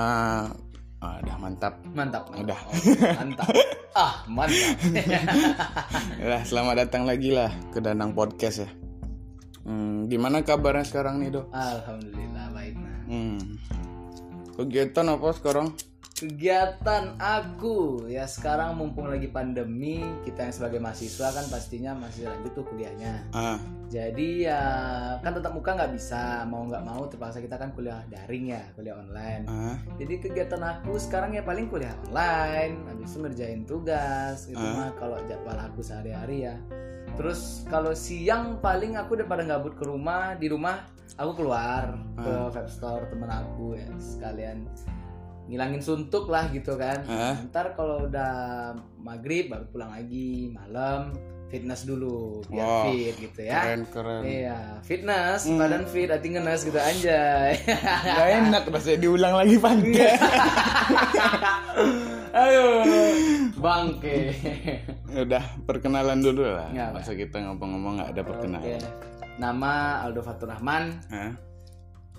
Ah, ah, udah mantap. Mantap. mantap. Udah. Oh, mantap. ah, mantap. Udah, selamat datang lagi lah ke Danang Podcast ya. Hmm, gimana kabarnya sekarang nih, Dok? Alhamdulillah baik. Nah. Hmm. Kegiatan apa sekarang? Kegiatan aku ya sekarang mumpung lagi pandemi, kita yang sebagai mahasiswa kan pastinya masih lanjut tuh kuliahnya. Ah, Jadi ya kan tetap muka nggak bisa, mau nggak mau terpaksa kita kan kuliah daring ya, kuliah online. ah, Jadi kegiatan aku sekarang ya paling kuliah online, habis itu ngerjain tugas, itu Ah. mah kalau jadwal aku sehari-hari ya. Terus kalau siang paling aku udah pada gabut ke rumah, di rumah aku keluar ke vape store temen aku ya sekalian ngilangin suntuk lah gitu kan. Ah. Ntar kalau udah maghrib baru pulang lagi, malam fitness dulu biar Wow. fit gitu ya. keren keren. Iya, fitness, Hmm. badan fit, hati ngenes gitu anjay. Gak enak rasanya diulang lagi pantai. Ayo, bangke. Udah perkenalan dulu lah. Masa kita ngomong-ngomong nggak ada perkenalan. Oke. Nama Aldo Fatur Rahman, Hah?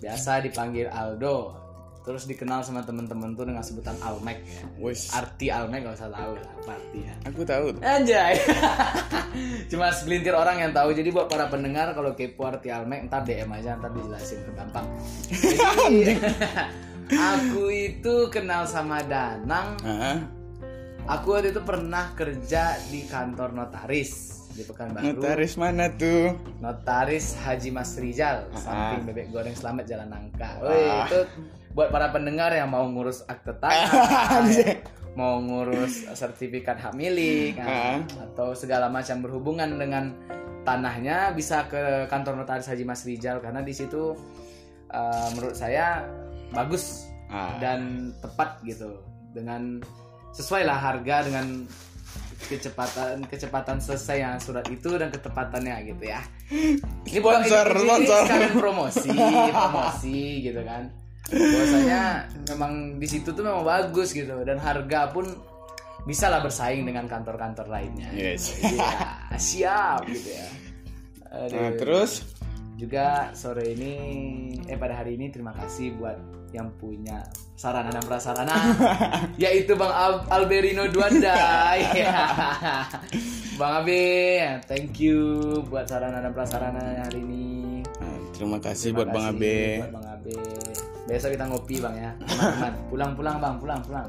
biasa dipanggil Aldo. Terus dikenal sama temen-temen tuh dengan sebutan Almek ya. Wis, Arti Almek gak usah tahu lah apa artinya. aku tahu. Anjay. Cuma segelintir orang yang tahu. Jadi buat para pendengar kalau kepo arti Almek ntar DM aja ntar dijelasin gampang. Jadi aku itu kenal sama Danang Ah, Aku waktu itu pernah kerja di kantor notaris di Pekanbaru. notaris mana tuh? Notaris Haji Mas Rizal, Ah. samping bebek goreng selamat Jalan Nangka. Ah. Wih, itu buat para pendengar yang mau ngurus akte tanah, mau ngurus sertifikat hak milik, Ah. atau segala macam berhubungan dengan tanahnya bisa ke kantor notaris Haji Mas Rizal karena di situ eh, menurut saya bagus Ah, dan tepat gitu dengan sesuai lah harga dengan kecepatan kecepatan selesai yang surat itu dan ketepatannya gitu ya. Ini bukan Sponsor, ini, ini sponsor. sekalian promosi, promosi gitu kan. Bahwasanya memang di situ tuh memang bagus gitu dan harga pun bisa lah bersaing dengan kantor-kantor lainnya. Yes. Iya, siap gitu ya. Aduh. Nah, terus Juga sore ini eh pada hari ini terima kasih buat yang punya sarana dan prasarana yaitu Bang Al- Alberino Duanda. Iya. Bang Abe, thank you buat sarana dan prasarana hari ini. Terima kasih Terima buat Bang kasih Abe. Buat Bang Abe. Besok kita ngopi Bang ya. Pulang-pulang Bang, pulang, pulang.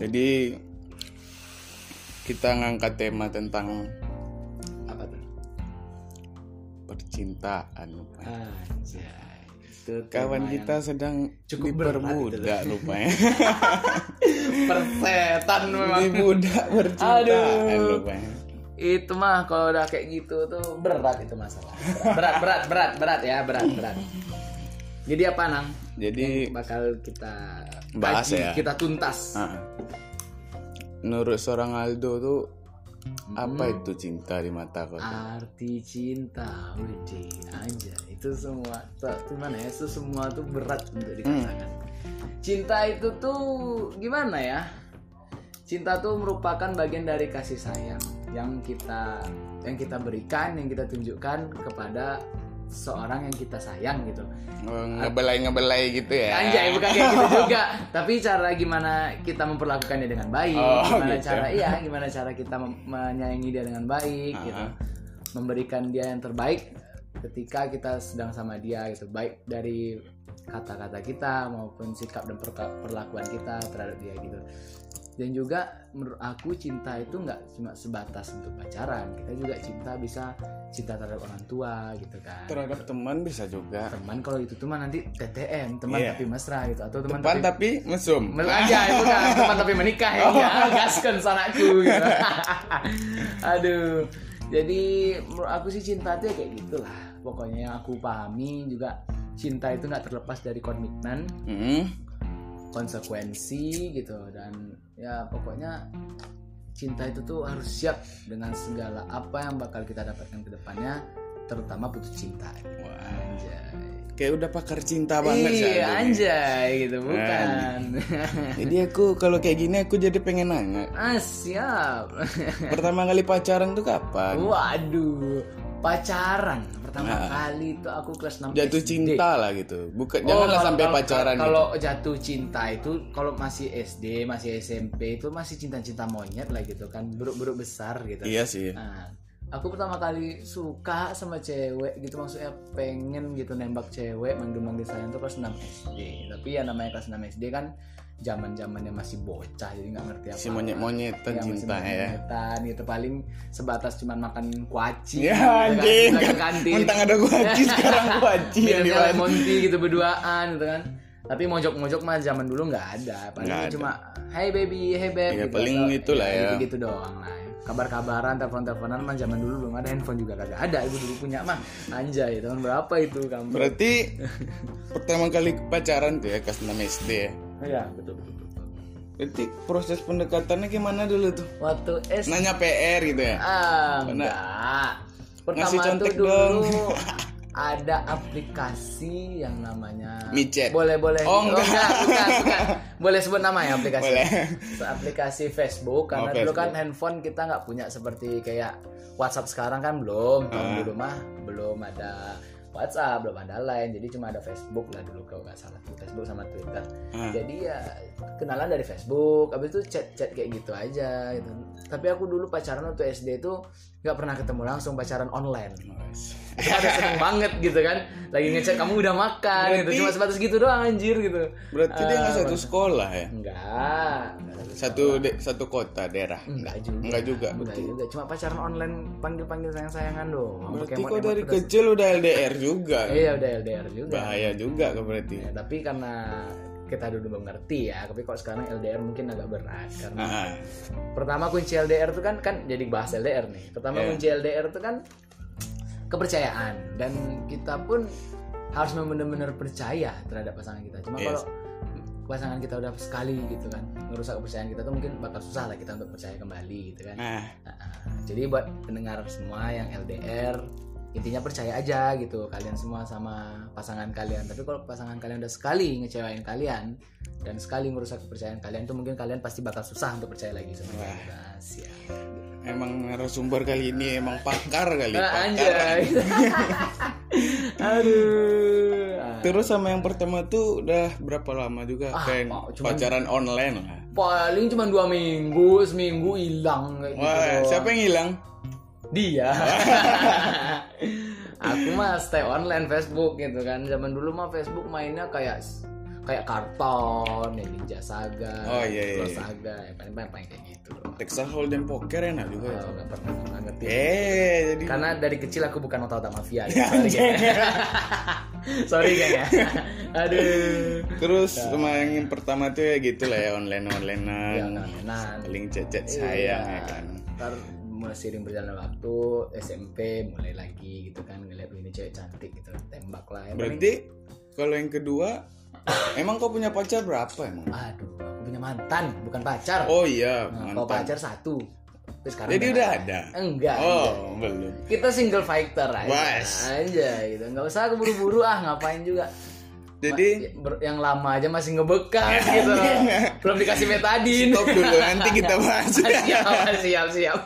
Jadi kita ngangkat tema tentang Apa tuh? percintaan. Anjay. Itu Kawan kita sedang cukup diperbudak rupanya. persetan memang. Dibudak percintaan Aduh. rupanya. Itu mah kalau udah kayak gitu tuh berat itu masalah. Berat berat berat berat ya berat berat. Jadi apa nang? Jadi bakal kita Bahas kaji, ya. kita tuntas. Ah, menurut seorang Aldo tuh apa Hmm. itu cinta di mata kau? arti cinta Widi aja itu semua tuh tuh mana ya? Itu semua tuh berat untuk dikatakan. Cinta itu tuh gimana ya? Cinta tuh merupakan bagian dari kasih sayang yang kita yang kita berikan yang kita tunjukkan kepada seorang yang kita sayang gitu Oh, ngebelai ngebelai gitu ya? Anjay bukan kayak gitu juga Tapi cara gimana kita memperlakukannya dengan baik Oh, Gimana gitu. cara Iya gimana cara kita menyayangi dia dengan baik Ah. gitu Memberikan dia yang terbaik Ketika kita sedang sama dia gitu Baik dari kata-kata kita Maupun sikap dan perlakuan kita terhadap dia gitu dan juga menurut aku cinta itu nggak cuma sebatas untuk pacaran kita juga cinta bisa cinta terhadap orang tua gitu kan Terhadap teman bisa juga. teman kalau itu tuh mah nanti TTM teman Iya. tapi mesra gitu atau teman Teman tapi tapi mesum. Mel aja itu kan teman tapi menikah ya ya gaskan sanakku gitu aduh jadi menurut aku sih cinta tuh ya kayak gitulah pokoknya yang aku pahami juga cinta itu nggak terlepas dari komitmen Hmm. konsekuensi gitu dan ya pokoknya cinta itu tuh harus siap dengan segala apa yang bakal kita dapatkan ke depannya terutama putus cinta. Wah, anjay. Kayak udah pakar cinta banget sih iya anjay gitu bukan. Jadi aku kalau kayak gini aku jadi pengen nanya. ah siap. Pertama kali pacaran tuh kapan? waduh pacaran pertama kali itu aku kelas 6 Jatuh SD. cinta lah gitu. Bukan Oh, janganlah kalau- sampai kalau- pacaran gitu. Kalau jatuh cinta itu kalau masih SD, masih SMP itu masih cinta-cinta monyet lah gitu kan, buruk-buruk besar gitu. Iya sih. Nah, aku pertama kali suka sama cewek gitu maksudnya pengen gitu nembak cewek manggil-manggil sayang tuh kelas 6 SD. Tapi ya namanya kelas 6 SD kan zaman-zamannya masih bocah jadi nggak ngerti apa. Si monyet-monyetan Iya, masih cinta ya. monyet-monyetan gitu paling sebatas cuman makan kuaci Ya gitu kan, anjing. ke kantin. Mentang ada kuaci sekarang kuaci yang lemon tea gitu berduaan gitu kan. Tapi mojok-mojok mah zaman dulu nggak ada. Paling Nggak ada. cuma hey baby, hey babe. Ya, paling itulah ya. Gitu, doang lah. Kabar-kabaran, telepon-teleponan mah zaman dulu belum ada handphone juga kagak ada. Ibu dulu punya mah. Anjay, tahun berapa itu kamu? Berarti pertama kali pacaran tuh ya kelas 6 SD ya. Iya, betul betul. betul. Berarti proses pendekatannya gimana dulu tuh? Waktu S Nanya PR gitu ya. Ah, enggak. Ngasih Pertama tuh contek dulu dong. ada aplikasi yang namanya Micet. Boleh boleh. Oh, enggak. bukan, bukan. Boleh sebut nama ya aplikasi. Boleh. Aplikasi Facebook karena Oh, dulu Facebook. kan handphone kita nggak punya seperti kayak WhatsApp sekarang kan belum. Tahun Ah. dulu mah belum ada WhatsApp, belum ada lain. Jadi cuma ada Facebook lah dulu kalau nggak salah tuh Facebook sama Twitter. Ah. Jadi ya kenalan dari Facebook, habis itu chat-chat kayak gitu aja gitu. Tapi aku dulu pacaran waktu SD itu nggak pernah ketemu langsung pacaran online. Itu ada seneng banget gitu kan. Lagi ngechat kamu udah makan gitu. Berarti- Cuma sebatas gitu doang anjir gitu. Berarti dia nggak Ah, satu sekolah ya? Enggak. Satu de- satu kota daerah. Enggak juga. Enggak juga. Enggak juga. Cuma pacaran online panggil-panggil sayang-sayangan doang. Berarti kok dari kecil udah LDR juga. Iya udah LDR juga. Bahaya juga kan berarti. Ya, tapi karena kita dulu belum ngerti ya, tapi kok sekarang LDR mungkin agak berat karena Ah, pertama kunci LDR itu kan kan jadi bahas LDR nih. Pertama Iya. kunci LDR itu kan kepercayaan dan kita pun harus benar-benar percaya terhadap pasangan kita. Cuma Yes. kalau pasangan kita udah sekali gitu kan ngerusak kepercayaan kita tuh mungkin bakal susah lah kita untuk percaya kembali gitu kan. ah. Nah, jadi buat pendengar semua yang LDR intinya percaya aja gitu kalian semua sama pasangan kalian tapi kalau pasangan kalian udah sekali ngecewain kalian dan sekali merusak kepercayaan kalian tuh mungkin kalian pasti bakal susah untuk percaya lagi sama kita siap Emang narasumber kali ini emang pakar kali. Ah, pakar. anjay aduh Terus sama yang pertama tuh udah berapa lama juga Ah, kayak cuman- pacaran online lah. paling cuma dua minggu seminggu hilang gitu Wah, siapa yang hilang? Dia. Aku mah stay online Facebook gitu kan. Zaman dulu mah Facebook mainnya kayak kayak karton ya Ninja Saga Oh, iya, iya, iya. Saga ya paling paling paling kayak gitu Texas Hold'em Poker enak juga. Oh, nggak pernah nggak ngerti. Eh, jadi karena dari kecil aku bukan otak-otak mafia ya. sorry geng sorry geng ya. Aduh. Terus sama yang pertama tuh ya gitu lah ya online onlinean. ya nah Paling chat-chat sayang ya kan. ntar mulai sering berjalan waktu SMP mulai lagi gitu kan ngeliat "Wih, ini cewek cantik gitu tembak lah ya paling- Berarti kalau yang kedua emang kau punya pacar berapa emang? Aduh, aku punya mantan, bukan pacar. Oh iya, Nah, kalau mantan. pacar satu. Tapi sekarang Jadi udah ada. Enggak. Oh, anjay. belum. Kita single fighter aja. Wes. Aja gitu. Enggak usah keburu-buru ah, ngapain juga. Jadi ber- yang lama aja masih ngebekas gitu. Belum dikasih betadin. stop dulu nanti kita bahas. siap, siap, siap.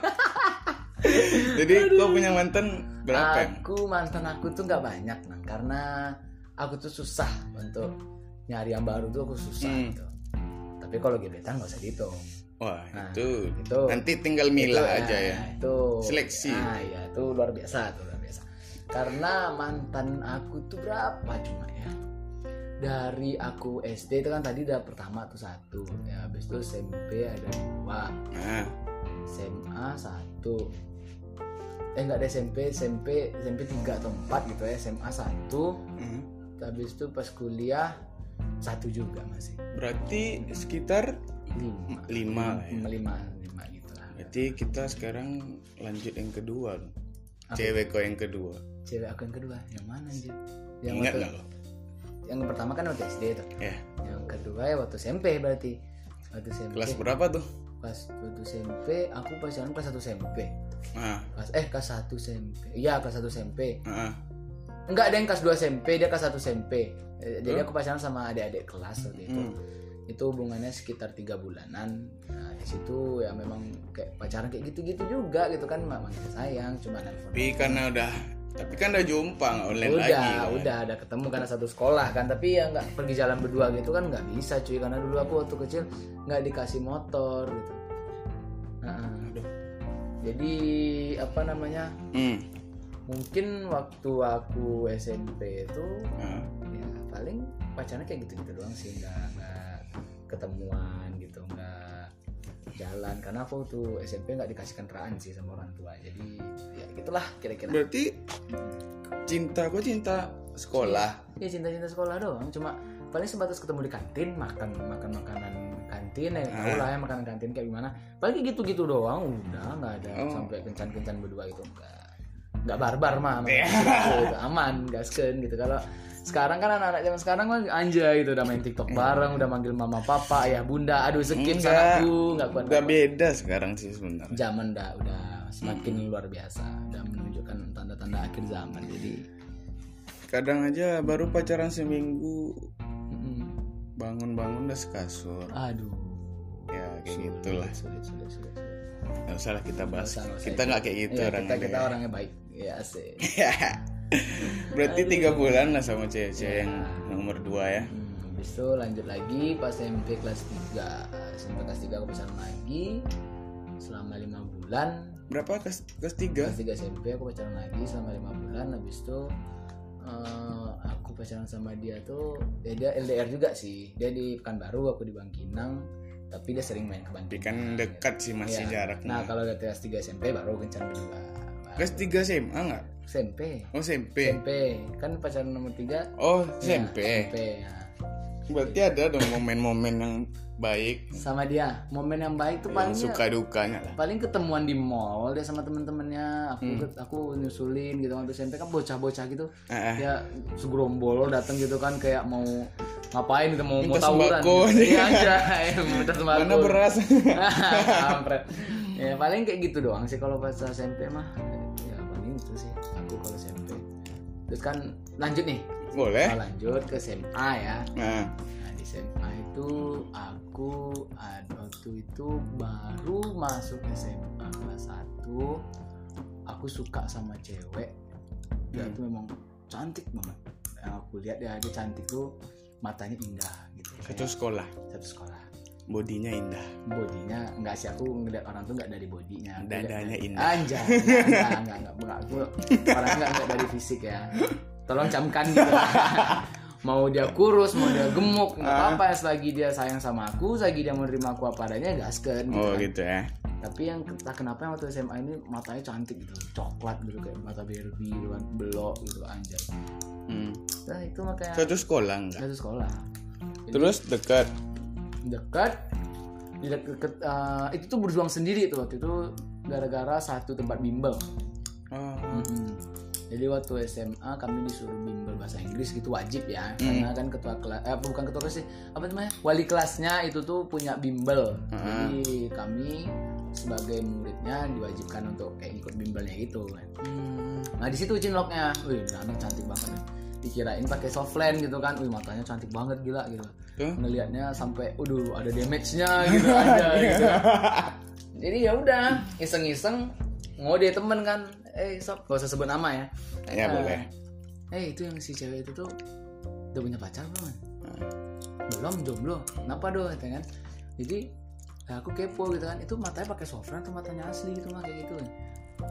Jadi kau punya mantan berapa? Aku mantan aku tuh nggak banyak, nah, karena aku tuh susah untuk nyari yang baru tuh aku susah Hmm. gitu. Tapi kalau gebetan nggak usah dihitung. Wah, Nah, itu. itu. Nanti tinggal milah Itu, aja nah, ya. Itu Seleksi. Nah, ya itu luar biasa, tuh luar biasa. Karena mantan aku tuh berapa cuma ya? Dari aku SD itu kan tadi udah pertama tuh satu, ya habis itu SMP ada dua, Nah, SMA satu, eh enggak ada SMP, SMP SMP tiga atau empat gitu ya, SMA satu, hmm. habis itu pas kuliah satu juga masih berarti sekitar lima, lima ya. lima lima, lima gitu lah. Berarti kita sekarang lanjut yang kedua. Apa? Cewek kau yang kedua. cewek aku yang kedua yang mana anjir yang Ingat waktu, nggak lo? yang pertama kan waktu SD tuh Ya, yang kedua ya waktu SMP berarti waktu SMP kelas berapa tuh? Pas waktu SMP aku pacaran kelas 1 SMP Nah, kelas eh kelas 1 SMP iya kelas 1 SMP nah, enggak ada yang kelas 2 SMP dia kelas 1 SMP Eh, jadi Hmm? aku pacaran sama adik-adik kelas waktu itu. Hmm. itu hubungannya sekitar tiga bulanan. Nah di situ ya memang kayak pacaran kayak gitu-gitu juga gitu kan memang sayang cuma nelfon Tapi karena udah tapi kan udah jumpa nggak online udah lagi. kan? udah ada ketemu karena satu sekolah kan. Tapi ya nggak pergi jalan berdua gitu kan nggak bisa cuy karena dulu aku waktu kecil nggak dikasih motor gitu Nah, Aduh. jadi apa namanya? Hmm. mungkin waktu aku SMP itu Nah, ya paling pacarnya kayak gitu gitu doang sih nggak nggak ketemuan gitu nggak jalan. Karena aku tuh SMP nggak dikasih kendaraan sih sama orang tua. Jadi ya gitulah kira-kira. Berarti cinta kok cinta sekolah. ya cinta-cinta sekolah doang. Cuma paling sebatas ketemu di kantin makan makan makanan kantin ya tau lah ya makanan kantin kayak gimana. Paling gitu-gitu doang udah nggak ada Oh. sampai kencan-kencan berdua gitu nggak. Nggak barbar mah Iya. gitu, aman gasken gitu. Kalau sekarang kan anak-anak zaman sekarang kan anjay gitu udah main TikTok bareng udah manggil mama papa ayah bunda aduh skip Enggak. anakku nggak kuat Udah beda sekarang sih sebenarnya. zaman dah udah semakin luar biasa udah menunjukkan tanda-tanda akhir zaman. Jadi Kadang aja baru pacaran seminggu bangun-bangun udah sekasur. aduh Ya kayak gitulah. sulit sulit sulit, sulit. Nggak usah lah kita bahas. Usah. Kita nggak kayak gitu Iya, orangnya. kita kita orangnya baik ya sih Berarti tiga bulan lah sama cewek-cewek yang nomor dua ya. hmm, habis itu lanjut lagi pas SMP kelas 3 SMP kelas 3 aku pacaran lagi selama lima bulan Berapa kelas kelas tiga? kelas 3 SMP aku pacaran lagi selama lima bulan habis itu eh, aku pacaran sama dia tuh ya dia LDR juga sih dia di Pekanbaru aku di Bangkinang tapi dia sering main ke Tapi Bangkinang kan dekat sih masih Iya. jaraknya. nah kalau udah kelas 3 SMP baru kencan berdua Kelas tiga SMA nggak? SMP Oh SMP. SMP kan pacaran nomor 3 Oh SMP. SMP ya. Berarti ada dong momen-momen yang baik. sama dia momen yang baik tuh paling suka dukanya lah. paling ketemuan di mall dia sama temen-temennya aku Hmm. aku nyusulin gitu waktu SMP kan bocah-bocah gitu Ah, ah. ya segerombol datang gitu kan kayak mau ngapain gitu mau mau Minta tawuran sembako. gitu. iya aja ya, minta sembako Mana beras? Kampret. ya paling kayak gitu doang sih kalau pas SMP mah ya paling itu sih aku kalau SMP terus kan lanjut nih Boleh. Kita lanjut ke SMA ya Nah, Nah di SMA itu aku ada waktu itu baru masuk SMA kelas 1 Aku suka sama cewek Dia Hmm. tuh memang cantik banget Yang aku lihat dia, dia cantik tuh matanya indah gitu satu Kayak sekolah. satu sekolah Bodinya indah. Bodinya enggak sih aku ngeliat orang tuh enggak dari bodinya Aku Dadanya indah. Anjay enggak enggak enggak, enggak, enggak. Aku orang enggak enggak dari fisik ya Tolong camkan gitu mau dia kurus mau dia gemuk nggak Ah. apa-apa selagi dia sayang sama aku selagi dia menerima aku apa adanya gasken gitu Oh kan. gitu ya. tapi yang entah kenapa yang waktu SMA ini matanya cantik gitu coklat gitu kayak mata Barbie gitu kan belok gitu anjay Hmm. nah itu makanya Satu sekolah enggak? satu sekolah Terus dekat. dekat di deket, eh, itu tuh berjuang sendiri tuh waktu itu gara-gara satu tempat bimbel Oh. Mm-mm. Jadi waktu SMA kami disuruh bimbel bahasa Inggris gitu wajib ya, karena kan ketua kelas, eh, bukan ketua kelas sih, apa namanya, wali kelasnya itu tuh punya bimbel. Jadi kami sebagai muridnya diwajibkan untuk kayak ikut bimbelnya gitu kan. Hmm. Nah di situ cinloknya, wih anak cantik banget nih. Dikirain pakai softland gitu kan, wih matanya cantik banget gila gitu. Tuh. Ngelihatnya sampai, udah ada damage-nya gitu ada gitu. Jadi ya udah, iseng-iseng ngode temen kan, eh sob, gak usah sebut nama ya. Ya Eh, boleh. Eh itu yang si cewek itu tuh udah punya pacar belum? Hmm. Belum, jomblo. Kenapa doh, kata kan? Jadi aku kepo gitu kan, itu matanya pakai softland atau matanya asli gitu mah kayak gitu kan?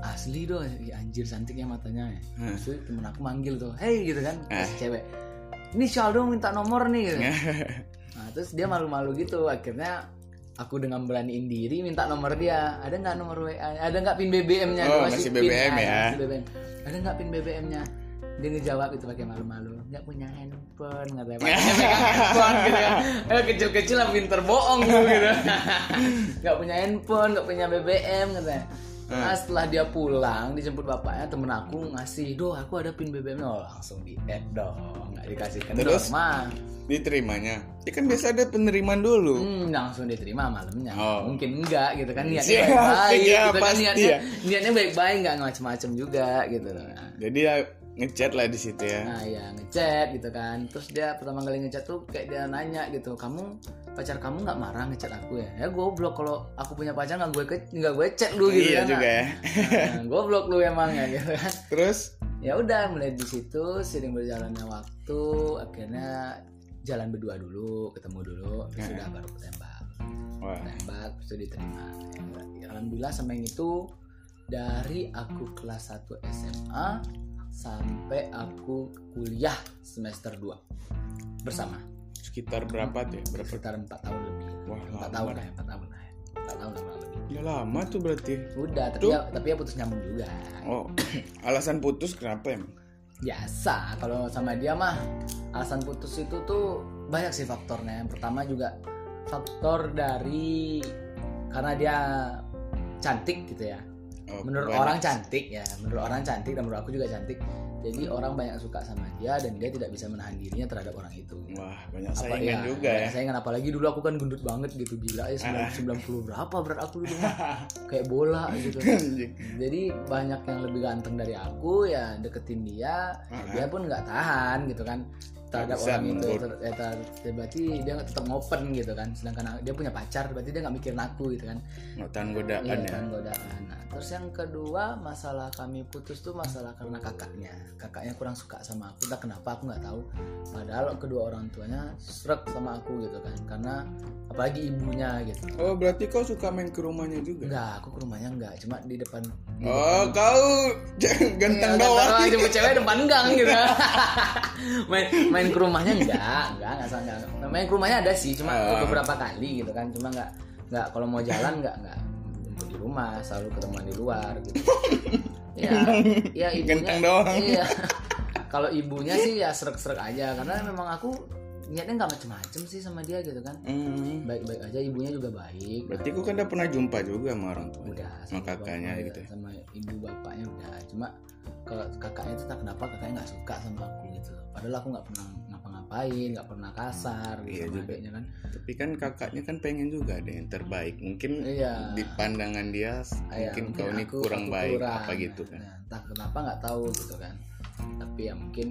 Asli doh, ya, anjir cantiknya matanya ya. Hmm. Terus temen aku manggil tuh, hey gitu kan, Eh. si cewek. Ini Shaldo minta nomor nih. Gitu. Nah, terus dia malu-malu gitu. Akhirnya aku dengan beraniin diri minta nomor dia. Ada nggak nomor WA? Ada nggak pin BBM-nya? Oh, masih pin, BBM ah, ya. masih BBM. Ada nggak pin BBM-nya? Dia ngejawab itu pakai malu-malu. Nggak punya handphone. Pakai megang handphone gitu kan. Eh kecil-kecil lah pinter bohong gitu. gitu. Nggak punya handphone, nggak punya BBM katanya. Nah, setelah dia pulang dijemput bapaknya temen aku ngasih doh aku ada pin BBM oh, langsung di add dong nggak dikasihkan Terus? mah Diterimanya. Ya kan biasa ada penerimaan dulu. Hmm, langsung diterima malamnya. Oh. Mungkin enggak gitu kan niatnya Siap, baik-baik iya, gitu kan niatnya ya. niatnya baik-baik enggak macem-macem juga gitu. Nah, Jadi ya ngechat lah di situ ya. Nah ya ngechat gitu kan. Terus dia pertama kali ngechat tuh kayak dia nanya gitu Kamu pacar kamu nggak marah ngechat aku ya? Ya goblok kalau aku punya pacar nggak gue nggak gue chat lu gitu iya kan. juga ya. Nah, goblok lu emang ya gitu kan. Terus? Ya udah mulai di situ sering berjalannya waktu akhirnya jalan berdua dulu ketemu dulu terus udah baru tembak wah. Tembak terus diterima. Ya, alhamdulillah sampai yang itu dari aku kelas 1 SMA sampai aku kuliah semester 2 bersama. Sekitar berapa tuh ya? berapa? Sekitar 4 tahun lebih. Wah 4 lama tahun lah ya 4 tahun lah ya. 4 tahun lah lebih. Ya lama tuh berarti. Udah tapi Tuh. ya, tapi ya putus nyambung juga. Oh alasan putus kenapa emang? Biasa kalau sama dia mah alasan putus itu tuh banyak sih faktornya. Yang pertama juga faktor dari karena dia cantik gitu ya Oh, menurut banyak. orang cantik ya menurut orang cantik dan menurut aku juga cantik. Jadi orang banyak suka sama dia dan dia tidak bisa menahan dirinya terhadap orang itu. Wah banyak Apa- saingan iya, juga banyak ya. saingan. Apalagi dulu aku kan gendut banget gitu gila ya 90 berapa berat aku dulu. Kayak bola gitu. Jadi banyak yang lebih ganteng dari aku ya deketin dia Ah, dia pun nggak tahan gitu kan terhadap bisa orang itu. Ter- ya, ter- ya, berarti dia nggak tetap ngopen gitu kan. Sedangkan dia punya pacar berarti dia nggak mikirin aku gitu kan. Nggak tahan godaan Iya, ya. kan godaan. Nah terus yang kedua masalah kami putus tuh masalah karena kakaknya. Kakaknya kurang suka sama aku. Entah kenapa aku nggak tahu. Padahal kedua orang tuanya srek sama aku gitu kan. Karena apalagi ibunya gitu. Oh berarti kau suka main ke rumahnya juga? Enggak aku ke rumahnya enggak cuma di depan di oh kau ganteng Iya, doang jemput cewek depan gang gitu. Main main ke rumahnya enggak enggak enggak sama enggak. main ke rumahnya ada sih cuma Ah. beberapa kali gitu kan. Cuma enggak enggak kalau mau jalan enggak enggak jemput di rumah selalu ketemuan di luar gitu ya ya ibunya doang. iya kalau ibunya sih ya serak-serak aja karena memang aku niatnya nggak macem-macem sih sama dia gitu kan Hmm. baik-baik aja ibunya juga baik berarti kau kan udah pernah jumpa juga sama orang tua udah sama kakaknya bapak- gitu ya? sama ibu bapaknya udah cuma kalau kakaknya itu tak kenapa kakaknya nggak suka sama aku gitu padahal aku nggak pernah ngapa-ngapain nggak pernah kasar gitu Iya sama juga. adiknya kan. Tapi kan kakaknya kan pengen juga ada yang terbaik. Mungkin iya. di pandangan dia Iya, mungkin kau ini kurang baik kurang. apa gitu kan? Nah, entah kenapa nggak tahu gitu kan. Tapi ya mungkin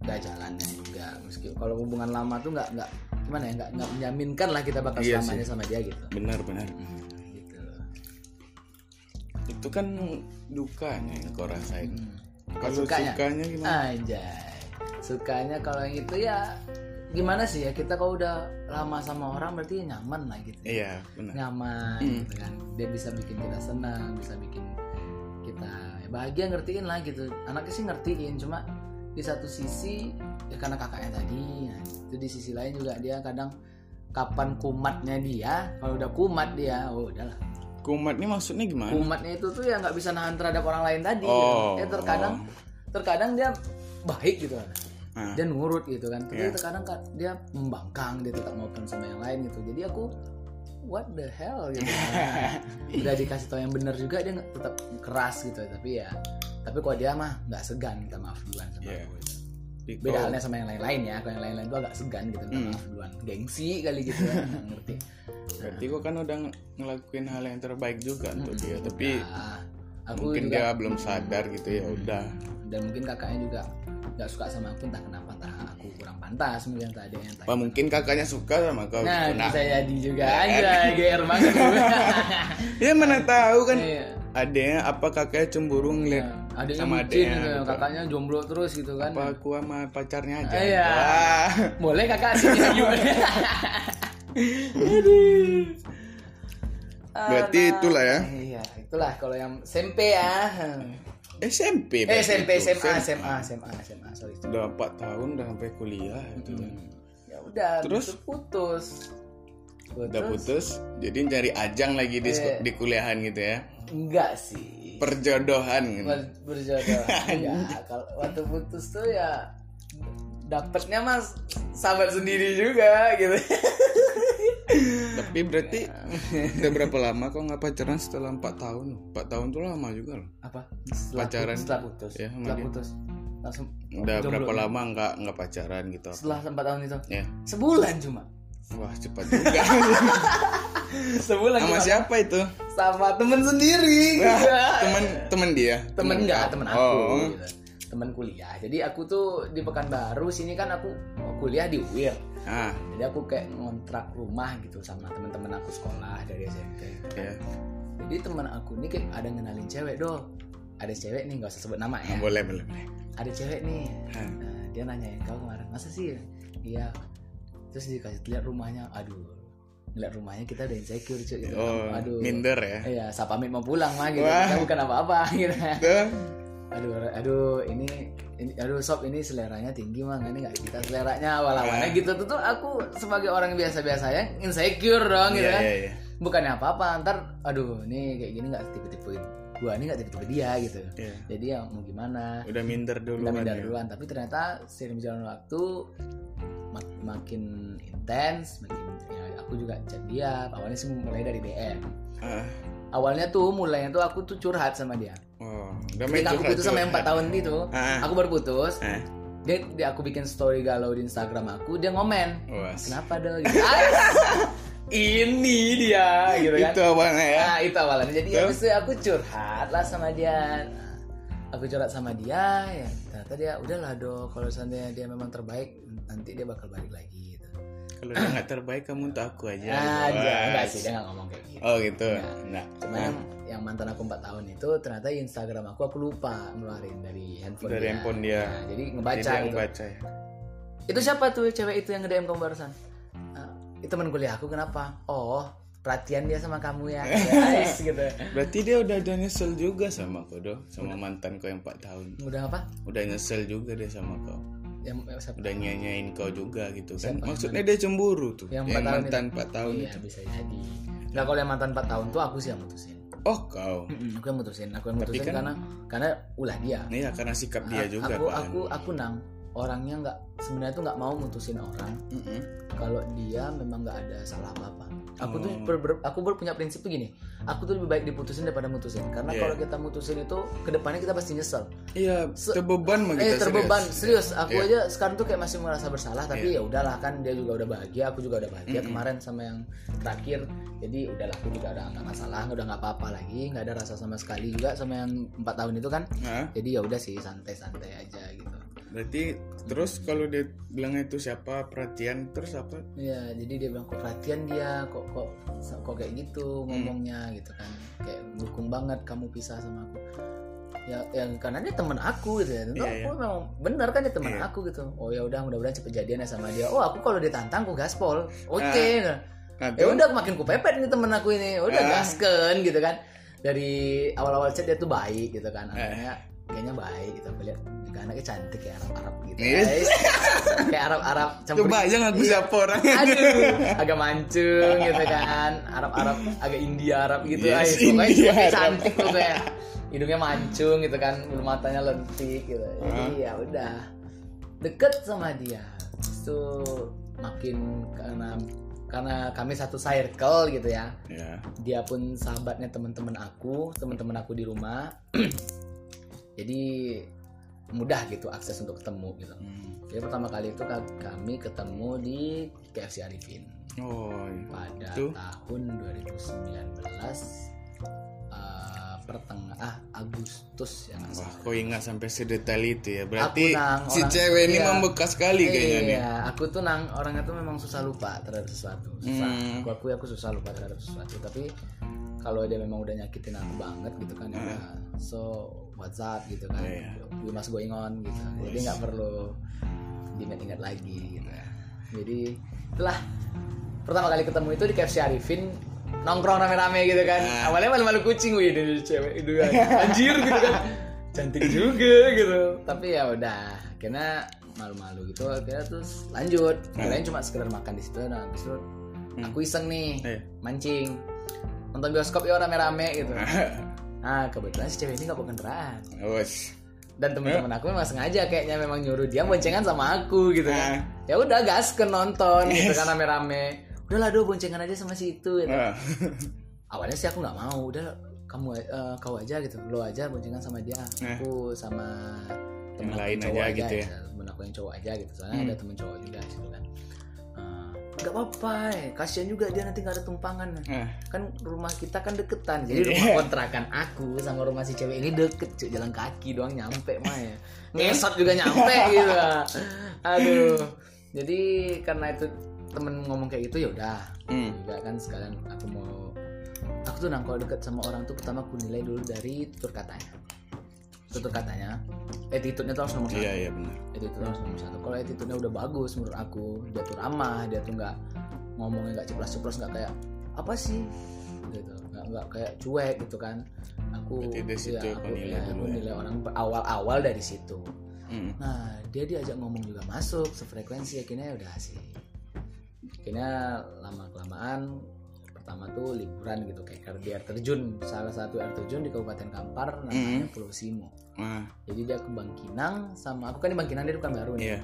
udah jalannya juga. Meski kalau hubungan lama tuh nggak nggak gimana ya nggak nggak menjaminkan lah kita bakal Iya selamanya sama dia gitu. Benar benar. Gitu. Itu kan dukanya yang kau rasain. Hmm. kalau Sukanya? sukanya gimana? Anjay. Sukanya kalau yang itu ya gimana sih ya kita kalau udah lama sama orang berarti nyaman lah gitu. iya benar Nyaman Hmm. gitu kan. Dia bisa bikin kita senang, bisa bikin kita ya bahagia ngertiin lah gitu. Anaknya sih ngertiin cuma di satu sisi ya karena kakaknya tadi. Nah, itu di sisi lain juga dia kadang kapan kumatnya dia, kalau udah kumat dia, oh udahlah. kumat ini maksudnya gimana Kumatnya itu tuh ya nggak bisa nahan terhadap orang lain tadi. Oh, gitu. Ya terkadang terkadang dia baik gitu kan. Ah. dia nurut gitu kan. Tapi Iya. terkadang kan dia membangkang dia tetap ngopen sama yang lain gitu. Jadi aku what the hell? gitu udah dikasih tau yang benar juga dia tetap keras gitu. Tapi ya tapi kalau dia mah nggak segan minta maaf duluan sama Iya. aku gitu. Jadi beda halnya sama yang lain-lain ya. Kalau yang lain-lain tuh agak segan gitu minta Hmm. maaf duluan. Gengsi kali gitu nggak ngerti. Berarti kau kan udah ng- ngelakuin hal yang terbaik juga untuk dia. Hmm, tapi Nah, aku mungkin juga dia belum sadar gitu ya udah. Dan mungkin kakaknya juga nggak suka sama aku entah kenapa entah aku kurang pantas mungkin entah ada yang entah apa mungkin kakaknya suka sama kau Nah, Nah, bisa jadi juga aja GR banget. ya mana tahu kan Iya. adanya apa kakaknya cemburu ngeliat Ada yang sama adeknya gitu, gitu. kakaknya jomblo terus gitu kan. apa aku sama pacarnya aja Iya. Wah. Boleh kakak sini. Aduh. Berarti Anak. itulah ya. Iya, itulah kalau yang SMP ya. SMP Eh SMP, itu. SMA, SMA, SMA, SMA, sorry. udah 4 tahun udah sampai kuliah gitu kan Ya udah, Terus? terus putus. udah putus jadi cari ajang lagi di, Iya. di kuliahan gitu ya Enggak sih. perjodohan gitu. Ber- berjodoh ya kalau waktu putus tuh ya dapetnya mas sahabat sendiri juga gitu tapi berarti udah berapa lama kok nggak pacaran? Setelah 4 tahun. 4 tahun tuh lama juga loh. Apa? Pacaran. putus, setelah putus. Ya, setelah dia. putus. Langsung udah berapa lama nggak nggak pacaran gitu setelah empat tahun itu? Ya. Sebulan cuma? Wah cepat juga. Sebulan sama siapa itu? Sama temen sendiri. Wah, gitu. teman teman dia? Temen enggak kau? temen aku oh. gitu. teman kuliah. Jadi aku tuh di pekanbaru sini kan aku kuliah di UIR ah. Jadi aku kayak ngontrak rumah gitu sama teman-teman aku sekolah dari SMP ya jadi teman aku nih kayak ada ngenalin cewek doh ada cewek nih nggak usah sebut nama ya. Boleh boleh boleh. Ada cewek nih. Ah. Nah, dia nanyain kau kemarin masa sih? Iya. Terus dikasih lihat rumahnya. Aduh lihat rumahnya kita udah insecure cuy. Gitu. oh aduh. minder ya? Iya pamit mau pulang mah gitu. Wah. kita bukan apa-apa gitu. Aduh aduh ini ini aduh sob ini seleranya tinggi mah ini nggak kita seleranya awal-awalnya Ah. gitu. Tuh, tuh aku sebagai orang biasa-biasa ya insecure dong gitu Iya, kan. iya, iya. bukannya apa-apa ntar aduh ini kayak gini nggak tipe-tipein gua ini nggak tipe-tipe dia gitu. Iya. jadi ya mau gimana? Udah minder dulu kita minder duluan. Tapi ternyata seiring berjalan waktu mak- makin intens makin ya aku juga chat dia awalnya sih mulai dari DM ah. awalnya tuh mulainya tuh aku tuh curhat sama dia oh ketika aku putus sama yang 4 tahun itu. Ah. aku baru putus. Ah. dia, dia aku bikin story galau di Instagram aku dia ngomen. Wah. kenapa dong gitu. Ini dia gitu kan? Itu awalnya ya. Nah itu awalnya. Jadi Terus? habis itu aku curhat lah sama dia. Nah, Aku curhat sama dia ya Ternyata dia udahlah do Kalau seandainya dia memang terbaik Nanti dia bakal balik lagi gitu. Kalau dia nggak terbaik kamu untuk aku aja Nah, dia, enggak sih dia nggak ngomong kayak gitu. Oh gitu. Enggak Cuman yang, yang mantan aku 4 tahun itu Ternyata Instagram aku aku lupa ngeluarin dari handphone Dari dia. handphone dia. Nah, Jadi Jadi ngebaca dia gitu ya. Itu siapa tuh cewek itu yang nge-DM kamu barusan? Ah, itu teman kuliah aku kenapa? Oh perhatian dia sama kamu ya. Guys gitu. Berarti dia udah ada nyesel juga sama kau do. Sama mantan kau yang 4 tahun. Udah apa? Udah nyesel juga dia sama kau. Yang siapa? udah nyanyain kau juga gitu kan. Siapa? maksudnya dia cemburu tuh. Yang yang, empat tahun mantan 4 tahun iya itu. bisa jadi. Nah kalau yang mantan 4 tahun tuh aku sih yang mutusin oh kau Mm-mm, aku yang mutusin aku yang Tapi mutusin kan- karena karena ulah dia iya karena sikap dia juga aku Pak. aku aku nang orangnya nggak sebenarnya tuh nggak mau mutusin orang Mm-mm. kalau dia memang nggak ada salah apa apa aku tuh Oh. ber- ber- aku berpunya prinsip tuh gini. Aku tuh lebih baik diputusin daripada mutusin. Karena Iya. kalau kita mutusin itu ke depannya kita pasti nyesel. Iya Se- terbeban mah eh terbeban. serius. Aku Iya. aja sekarang tuh kayak masih merasa bersalah tapi ya udahlah kan dia juga udah bahagia aku juga udah bahagia kemarin sama yang terakhir. Jadi udahlah aku juga udah nggak masalah udah nggak apa-apa lagi nggak ada rasa sama sekali juga sama yang empat tahun itu kan. Hah? jadi ya udah sih santai-santai aja gitu berarti terus kalau dia bilang itu siapa perhatian terus apa Iya, jadi dia bilang kok perhatian dia, kok kok kok kayak gitu ngomongnya gitu kan, kayak dukung banget kamu pisah sama aku. Ya, yang karena dia teman aku gitu ya, tentu Iya, aku memang benar kan dia teman Iya. aku gitu. Oh ya udah mudah-mudahan cepet jadian ya sama dia. Oh aku kalau ditantang aku gaspol, oke. nah Ya tuh udah makin ku pepet nih temen aku ini, udah Ah. gasken gitu kan. Dari awal-awal chat dia tuh baik gitu kan, Eh. anaknya kayaknya baik gitu. Aku lihat juga anaknya cantik kayak Arab-Arab gitu. Iya. kayak Arab-Arab campur coba aja ngaku Iya. siapa orang Aduh, agak mancung gitu kan. Arab-Arab agak India Arab gitu. Yes, Ay, pokoknya India hidungnya Arab. cantik pokoknya. Hidungnya mancung gitu kan, bulu matanya lentik gitu. Jadi ya udah deket sama dia. Tuh makin karena karena kami satu circle gitu ya. ya Dia pun sahabatnya teman-teman aku, teman-teman aku di rumah. Jadi mudah gitu akses untuk ketemu gitu. Hmm. Jadi pertama kali itu ka- kami ketemu di KFC Arifin oh iya. pada Itu? tahun 2019 eh, pertengah ah Agustus ya Wah, kok ingat sampai sedetail itu ya? Berarti Nang, si orang- cewek ini iya. membekas sekali kayaknya nih. Iya, aku tuh nang orangnya tuh memang susah lupa terhadap sesuatu. Susah. Hmm. Aku akui aku susah lupa terhadap sesuatu. Tapi kalau dia memang udah nyakitin aku banget gitu kan, ya udah, so what's up gitu kan, Hmm. Iya, iya. we must going on gitu. Jadi nggak perlu diingat-ingat lagi gitu. Jadi itulah pertama kali ketemu itu di KFC Arifin nongkrong rame-rame gitu kan. Nah. Awalnya malu-malu kucing, wih ini cewek itu kan. Anjir gitu kan. Cantik juga gitu. Tapi ya udah, akhirnya malu-malu gitu. Akhirnya terus lanjut. Kirain cuma sekedar makan di situ. Nah, habis itu aku iseng nih mancing. Nonton bioskop ya rame-rame gitu. Nah, kebetulan si cewek ini gak bawa kendaraan. Wes. Dan teman-teman aku memang sengaja kayaknya memang nyuruh dia boncengan sama aku gitu kan. Ya udah gas ke nonton gitu kan rame-rame. Udahlah do boncengan aja sama si itu gitu. Ah. Awalnya sih aku nggak mau, udah kamu eh, kau aja gitu. Lo aja boncengan sama dia. Eh. Aku sama temen Yang lain cowok aja gitu ya. Temen aku yang cowok aja gitu. Soalnya ada temen cowok juga gitu kan. Eh, nggak apa-apa eh. kasihan juga dia nanti nggak ada tumpangan. Ah. kan rumah kita kan deketan jadi rumah kontrakan aku sama rumah si cewek ini deket cuy jalan kaki doang nyampe mah ya. Ngesot juga nyampe gitu aduh. Jadi karena itu temen ngomong kayak gitu ya udah. Hmm. juga kan sekalian aku mau aku tuh nang kalau deket sama orang tuh pertama aku nilai dulu dari tutur katanya tutur katanya. Attitude-nya tuh harus nomor satu. Iya iya benar. attitude harus nomor satu. Kalau attitude-nya udah bagus menurut aku dia tuh ramah dia tuh nggak ngomongnya nggak ceplas-ceplos nggak kayak apa sih? Gitu. Nggak nggak kayak cuek gitu kan. Aku Berarti ya, kau aku, nilai ya, dulu aku ya? nilai orang awal-awal dari situ. Hmm. nah dia diajak ngomong juga masuk sefrekuensi akhirnya udah sih. Akhirnya lama kelamaan pertama tuh liburan gitu kayak di air terjun. Salah satu air terjun di Kabupaten Kampar namanya Pulau Simo. Ah, jadi dia ke Bangkinang sama aku kan di Bangkinang dia bukan baru nih iya.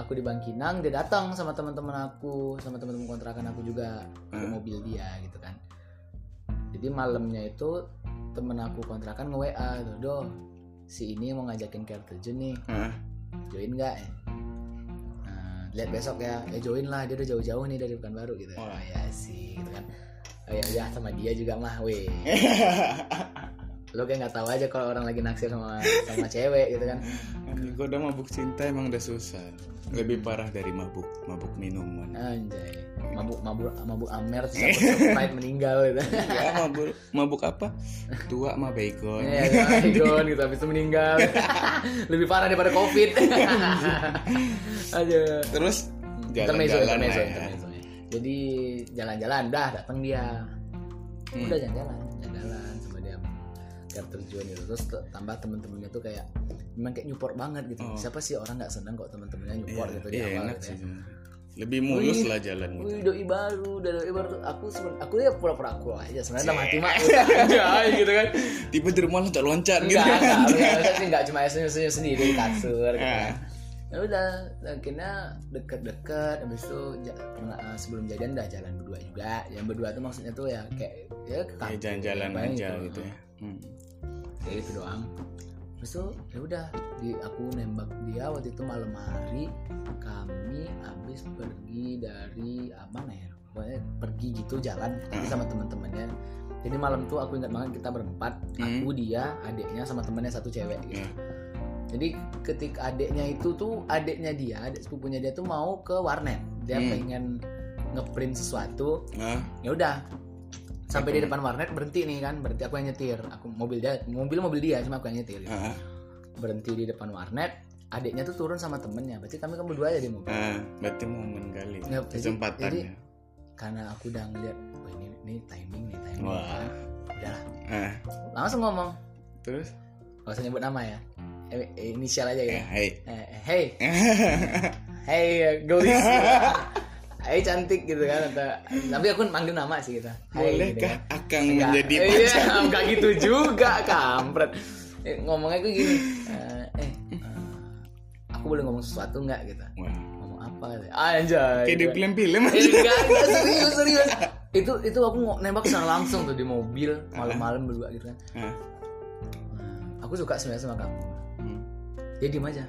aku di Bangkinang dia datang sama teman-teman aku sama teman-teman kontrakan aku juga ke Hmm. mobil dia gitu kan. Jadi malamnya itu temen aku kontrakan nge WA tuh do si ini mau ngajakin ke air terjun nih. Ah, join nggak? Ya nah, lihat besok ya. Ya join lah dia udah jauh-jauh nih dari Pekanbaru gitu. Oh ya sih gitu kan oh ya udah sama dia juga mah weh lo kayak nggak tahu aja kalau orang lagi naksir sama sama cewek gitu kan Anjing, gua udah mabuk cinta emang udah susah. Lebih parah dari mabuk mabuk minuman. anjay mabuk mabuk mabuk amer Sprite meninggal gitu ya mabuk mabuk apa? Tua mah bacon. Iya, Igon gitu habis itu meninggal. Lebih parah daripada Covid. Aja. Terus jalan-jalan ya. Jadi jalan-jalan dah datang dia. Hmm. Udah jalan-jalan, jalan-jalan sama dia ke air terjun gitu. Terus tambah temen-temennya tuh kayak memang kayak nyupport banget gitu. Oh. Siapa sih orang nggak seneng kok temen-temennya nyupport Iya, gitu di iya, awal enak gitu sih. ya. Lebih mulus Wih. lah jalan gitu. Wih doi baru, doi baru tuh aku seben- aku ya pura-pura aku aja sebenarnya udah mati mah udah anjay gitu kan. Tiba di rumah loncat-loncat gitu. Enggak, enggak, enggak, enggak cuma senyum-senyum sendiri di kasur gitu Ah. kan. Ya udah, akhirnya deket-deket habis itu ja- pernah eh, sebelum jadian udah jalan berdua juga. Yang berdua tuh maksudnya tuh ya kayak ya kampung, jalan-jalan aja gitu ya. Hmm. Kayak gitu doang. Terus tuh ya udah di aku nembak dia waktu itu malam hari kami habis pergi dari apa ya? Pokoknya pergi gitu jalan tapi Hmm. sama teman-temannya. Jadi malam tuh aku ingat banget kita berempat, Hmm. aku dia, adiknya sama temannya satu cewek gitu. Ya. Jadi ketika adiknya itu tuh adiknya dia, adik sepupunya dia tuh mau ke warnet. Dia Hmm. pengen ngeprint sesuatu. Ah, Ya udah. Sampai di depan warnet berhenti nih kan, berhenti aku yang nyetir. Aku mobil dia, mobil mobil dia cuma aku yang nyetir. gitu. Berhenti di depan warnet, adiknya tuh turun sama temennya. Berarti kami kan berdua aja di mobil. ah, berarti momen kali. Ya, jadi- Kesempatan jadi- ya. Karena aku udah ngeliat, wah ini, ini timing nih timing. Wah. kan. Udahlah, Ah, langsung ngomong. terus? Gak usah nyebut nama ya. Eh, eh, inisial aja Ya. Eh, hey, Hey gelis Hey cantik gitu kan atau, Tapi aku manggil nama sih gitu Bolehkah kan. Akang Enggak, menjadi eh, pacar? Iya enggak gitu juga kampret Ngomongnya tuh gini eh, Aku boleh ngomong sesuatu nggak gitu Wah, Ngomong apa gitu. Anjay kayak di gitu. film-film aja. Enggak, enggak, serius, serius Itu itu aku nembak secara langsung tuh di mobil Malam-malam berdua gitu kan Ah, Aku suka sebenarnya sama kamu. Dia diem aja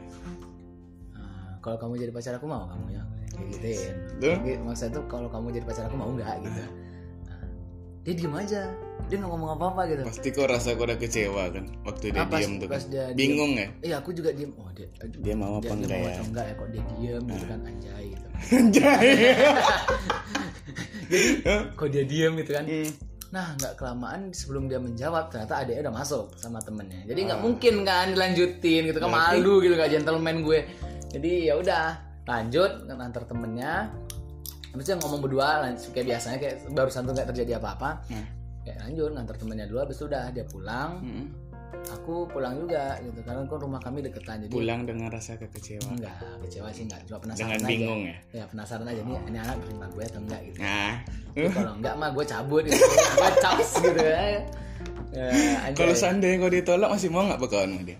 Nah, kalau kamu jadi pacar aku mau kamu ya kayak gituin Tuh. Jadi, maksudnya tuh kalau kamu jadi pacar aku mau nggak gitu Nah, dia diem aja dia nggak ngomong apa apa gitu Pasti kok rasa kok udah kecewa kan waktu dia Ah, pas- diam tuh. pas kan. diem. Bingung ya? iya aku juga diem oh dia Dia mau apa dia, enggak dia mau ya? enggak ya kok dia diem gitu kan anjay gitu Anjay. jadi kok dia diem gitu kan Hmm. Nah nggak kelamaan sebelum dia menjawab ternyata adiknya udah masuk sama temennya jadi nggak Ah. mungkin kan dilanjutin gitu kan malu gitu gak gentleman gue jadi ya udah lanjut ngantar temennya habis itu ngomong berdua lanjut kayak biasanya kayak barusan tuh nggak terjadi apa-apa Hmm. kayak lanjut ngantar temennya dulu habis itu udah dia pulang Hmm. Aku pulang juga gitu. Karena kan rumah kami deketan jadi Pulang dengan rasa kekecewaan. enggak kecewa sih enggak. Cuma penasaran Dengan aja. bingung ya. ya penasaran aja. Nih ini anak terima gue atau enggak gitu. Nah, kalau enggak mah gue cabut gitu. Gue caps gitu. Ya, ya kalau seandainya kau ditolak masih mau nggak berkawan sama dia?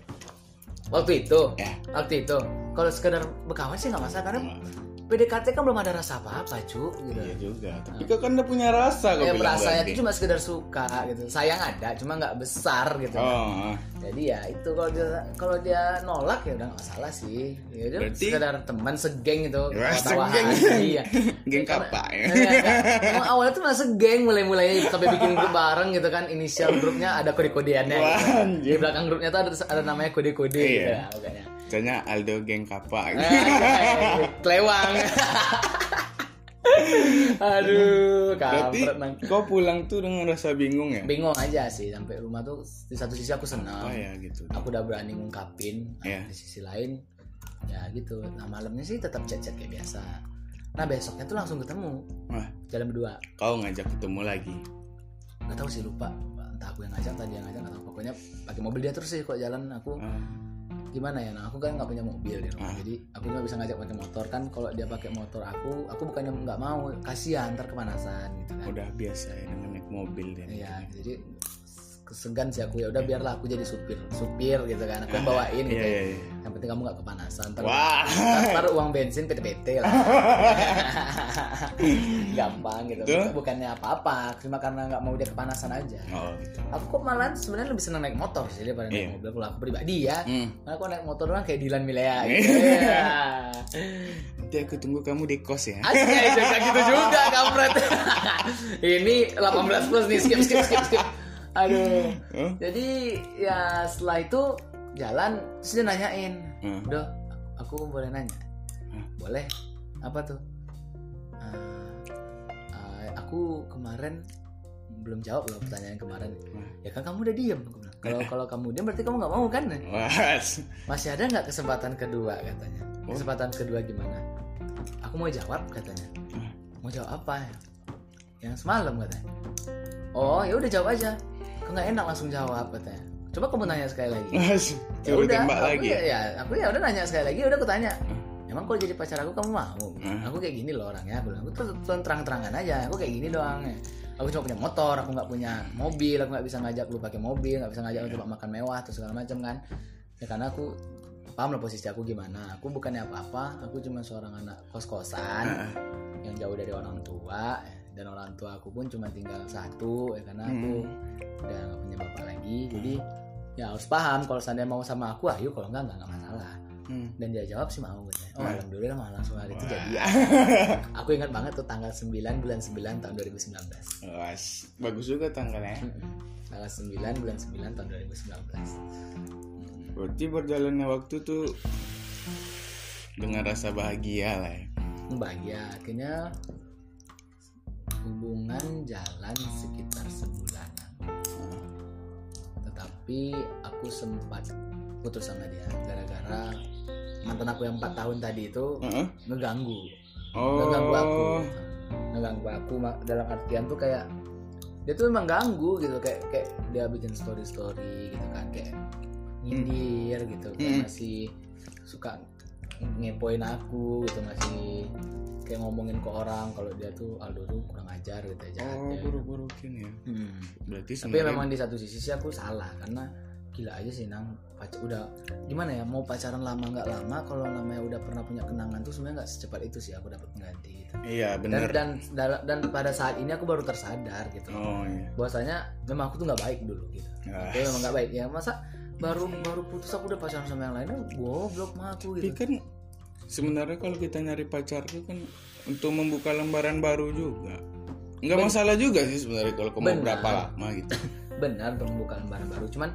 waktu itu? Ya. waktu itu? Kalau sekedar berkawan sih nggak masalah karena Hmm. PDKT kan belum ada rasa apa-apa cu gitu Iya juga. Tapi kau kan udah punya rasa kau ya bilang rasanya berarti. itu cuma sekedar suka gitu sayang ada cuma nggak besar gitu Oh, ah. jadi ya itu kalau dia kalau dia nolak ya udah nggak masalah sih ya udah Berarti- sekedar teman segeng itu Wah, tawa-tawaan. segeng. iya Geng kapak ya. Kan? Emang awalnya tuh masih geng mulai-mulainya sampai bikin grup bareng gitu kan inisial grupnya ada kode-kodeannya Wah, gitu. di anjir. belakang grupnya tuh ada, ada namanya kode-kode gitu Iya. ya Misalnya Aldo geng kapak. Eh, Kelewang Aduh, Berarti kampret nang. kau pulang tuh dengan rasa bingung ya? Bingung aja sih sampai rumah tuh di satu sisi aku senang. Oh ya gitu. Aku udah berani ngungkapin. Nah, Iya. Di sisi lain ya gitu. Nah, malamnya sih tetap chat-chat kayak biasa. Nah, besoknya tuh langsung ketemu. Wah, Jalan berdua. kau ngajak ketemu lagi. Gak tahu sih lupa. Entah aku yang ngajak tadi yang ngajak atau pokoknya pakai mobil dia terus sih kok jalan aku Ah, gimana ya nah aku kan nggak punya mobil di rumah Ah. jadi aku cuma bisa ngajak pakai motor kan kalau dia pakai motor aku aku bukannya nggak mau kasihan ntar kepanasan gitu kan udah biasa ya dengan naik mobil dia. Iya, jadi kesegan sih aku ya udah biarlah aku jadi supir supir gitu kan aku bawain gitu Iya, ya. iya, iya. yang penting kamu nggak kepanasan ntar, Wah. ntar, uang bensin PT-PT lah gampang gitu bukannya apa-apa cuma karena nggak mau dia kepanasan aja Oh, gitu. aku kok malah sebenarnya lebih senang naik motor sih daripada naik Iya. mobil kalau aku pribadi ya Hmm. Karena aku naik motor doang kayak Dilan Milea gitu. Iya. Nanti aku tunggu kamu di kos ya. Ya, kayak gitu juga kampret. Ini 18 plus nih, skip skip skip skip. Aduh. Oh, Jadi ya setelah itu jalan terus dia nanyain, Hmm. "Udah, aku boleh nanya?" Hmm. "Boleh." "Apa tuh?" "Eh, eh, aku kemarin belum jawab loh pertanyaan kemarin. Hmm. Ya kan kamu udah diem. Kalau kalau kamu diem berarti kamu nggak mau kan? Wah, Masih ada nggak kesempatan kedua katanya? Oh. Kesempatan kedua gimana? Aku mau jawab katanya. Hmm. Mau jawab apa ya? Yang semalam katanya. Oh ya udah jawab aja. Nggak enak langsung jawab katanya. Coba kamu nanya sekali lagi. Ya udah, aku lagi. ya, ya, aku ya udah nanya sekali lagi. Udah aku tanya. Emang kalau jadi pacar aku kamu mau? Hmm. Aku kayak gini loh orangnya. Aku bilang, aku tuh tuh terang-terangan aja. Aku kayak gini doang. ya. Aku cuma punya motor, aku nggak punya mobil, aku nggak bisa ngajak lu pakai mobil, nggak bisa ngajak lu coba makan mewah atau segala macam kan. Ya karena aku paham lah posisi aku gimana. Aku bukannya apa-apa, aku cuma seorang anak kos-kosan Ah, yang jauh dari orang tua dan orang tua aku pun cuma tinggal satu ya karena aku udah nggak punya bapak lagi. Jadi ya harus paham kalau seandainya mau sama aku ayo kalau enggak enggak, enggak masalah hmm. dan dia jawab sih mau katanya oh Hmm. alhamdulillah malah langsung hari itu jadi ya aku ingat banget tuh tanggal 9 bulan 9 tahun 2019 Was, bagus juga tanggalnya. Tanggal 9 bulan 9 tahun 2019 Berarti berjalannya waktu tuh dengan rasa bahagia lah ya. Hmm, bahagia akhirnya hubungan jalan sekitar sebulanan tetapi aku sempat putus sama dia gara-gara mantan aku yang 4 tahun tadi itu Heeh. ngeganggu Oh. ngeganggu aku ngeganggu aku dalam artian tuh kayak dia tuh memang ganggu gitu kayak kayak dia bikin story story gitu kan kayak nyindir gitu kayak Hmm. masih suka ngepoin aku gitu masih kayak ngomongin ke orang kalau dia tuh Aldo tuh kurang ajar gitu aja Oh, buruk-burukin ya. Hmm. Berarti tapi sebenarnya memang di satu sisi sih aku salah karena gila aja sih nang pacar udah gimana ya mau pacaran lama nggak lama kalau namanya udah pernah punya kenangan tuh sebenarnya nggak secepat itu sih aku dapat pengganti gitu Iya, dan bener. dan dan dan pada saat ini aku baru tersadar gitu Oh, iya. bahwasanya memang aku tuh nggak baik dulu gitu Ah. Aku memang nggak baik ya masa baru baru putus aku udah pacaran sama yang lainnya goblok mah aku Tapi gitu kan sebenarnya kalau kita nyari pacar itu kan untuk membuka lembaran baru juga. Nggak masalah juga sih sebenarnya kalau kamu Benar. berapa lama gitu. benar untuk membuka lembaran baru cuman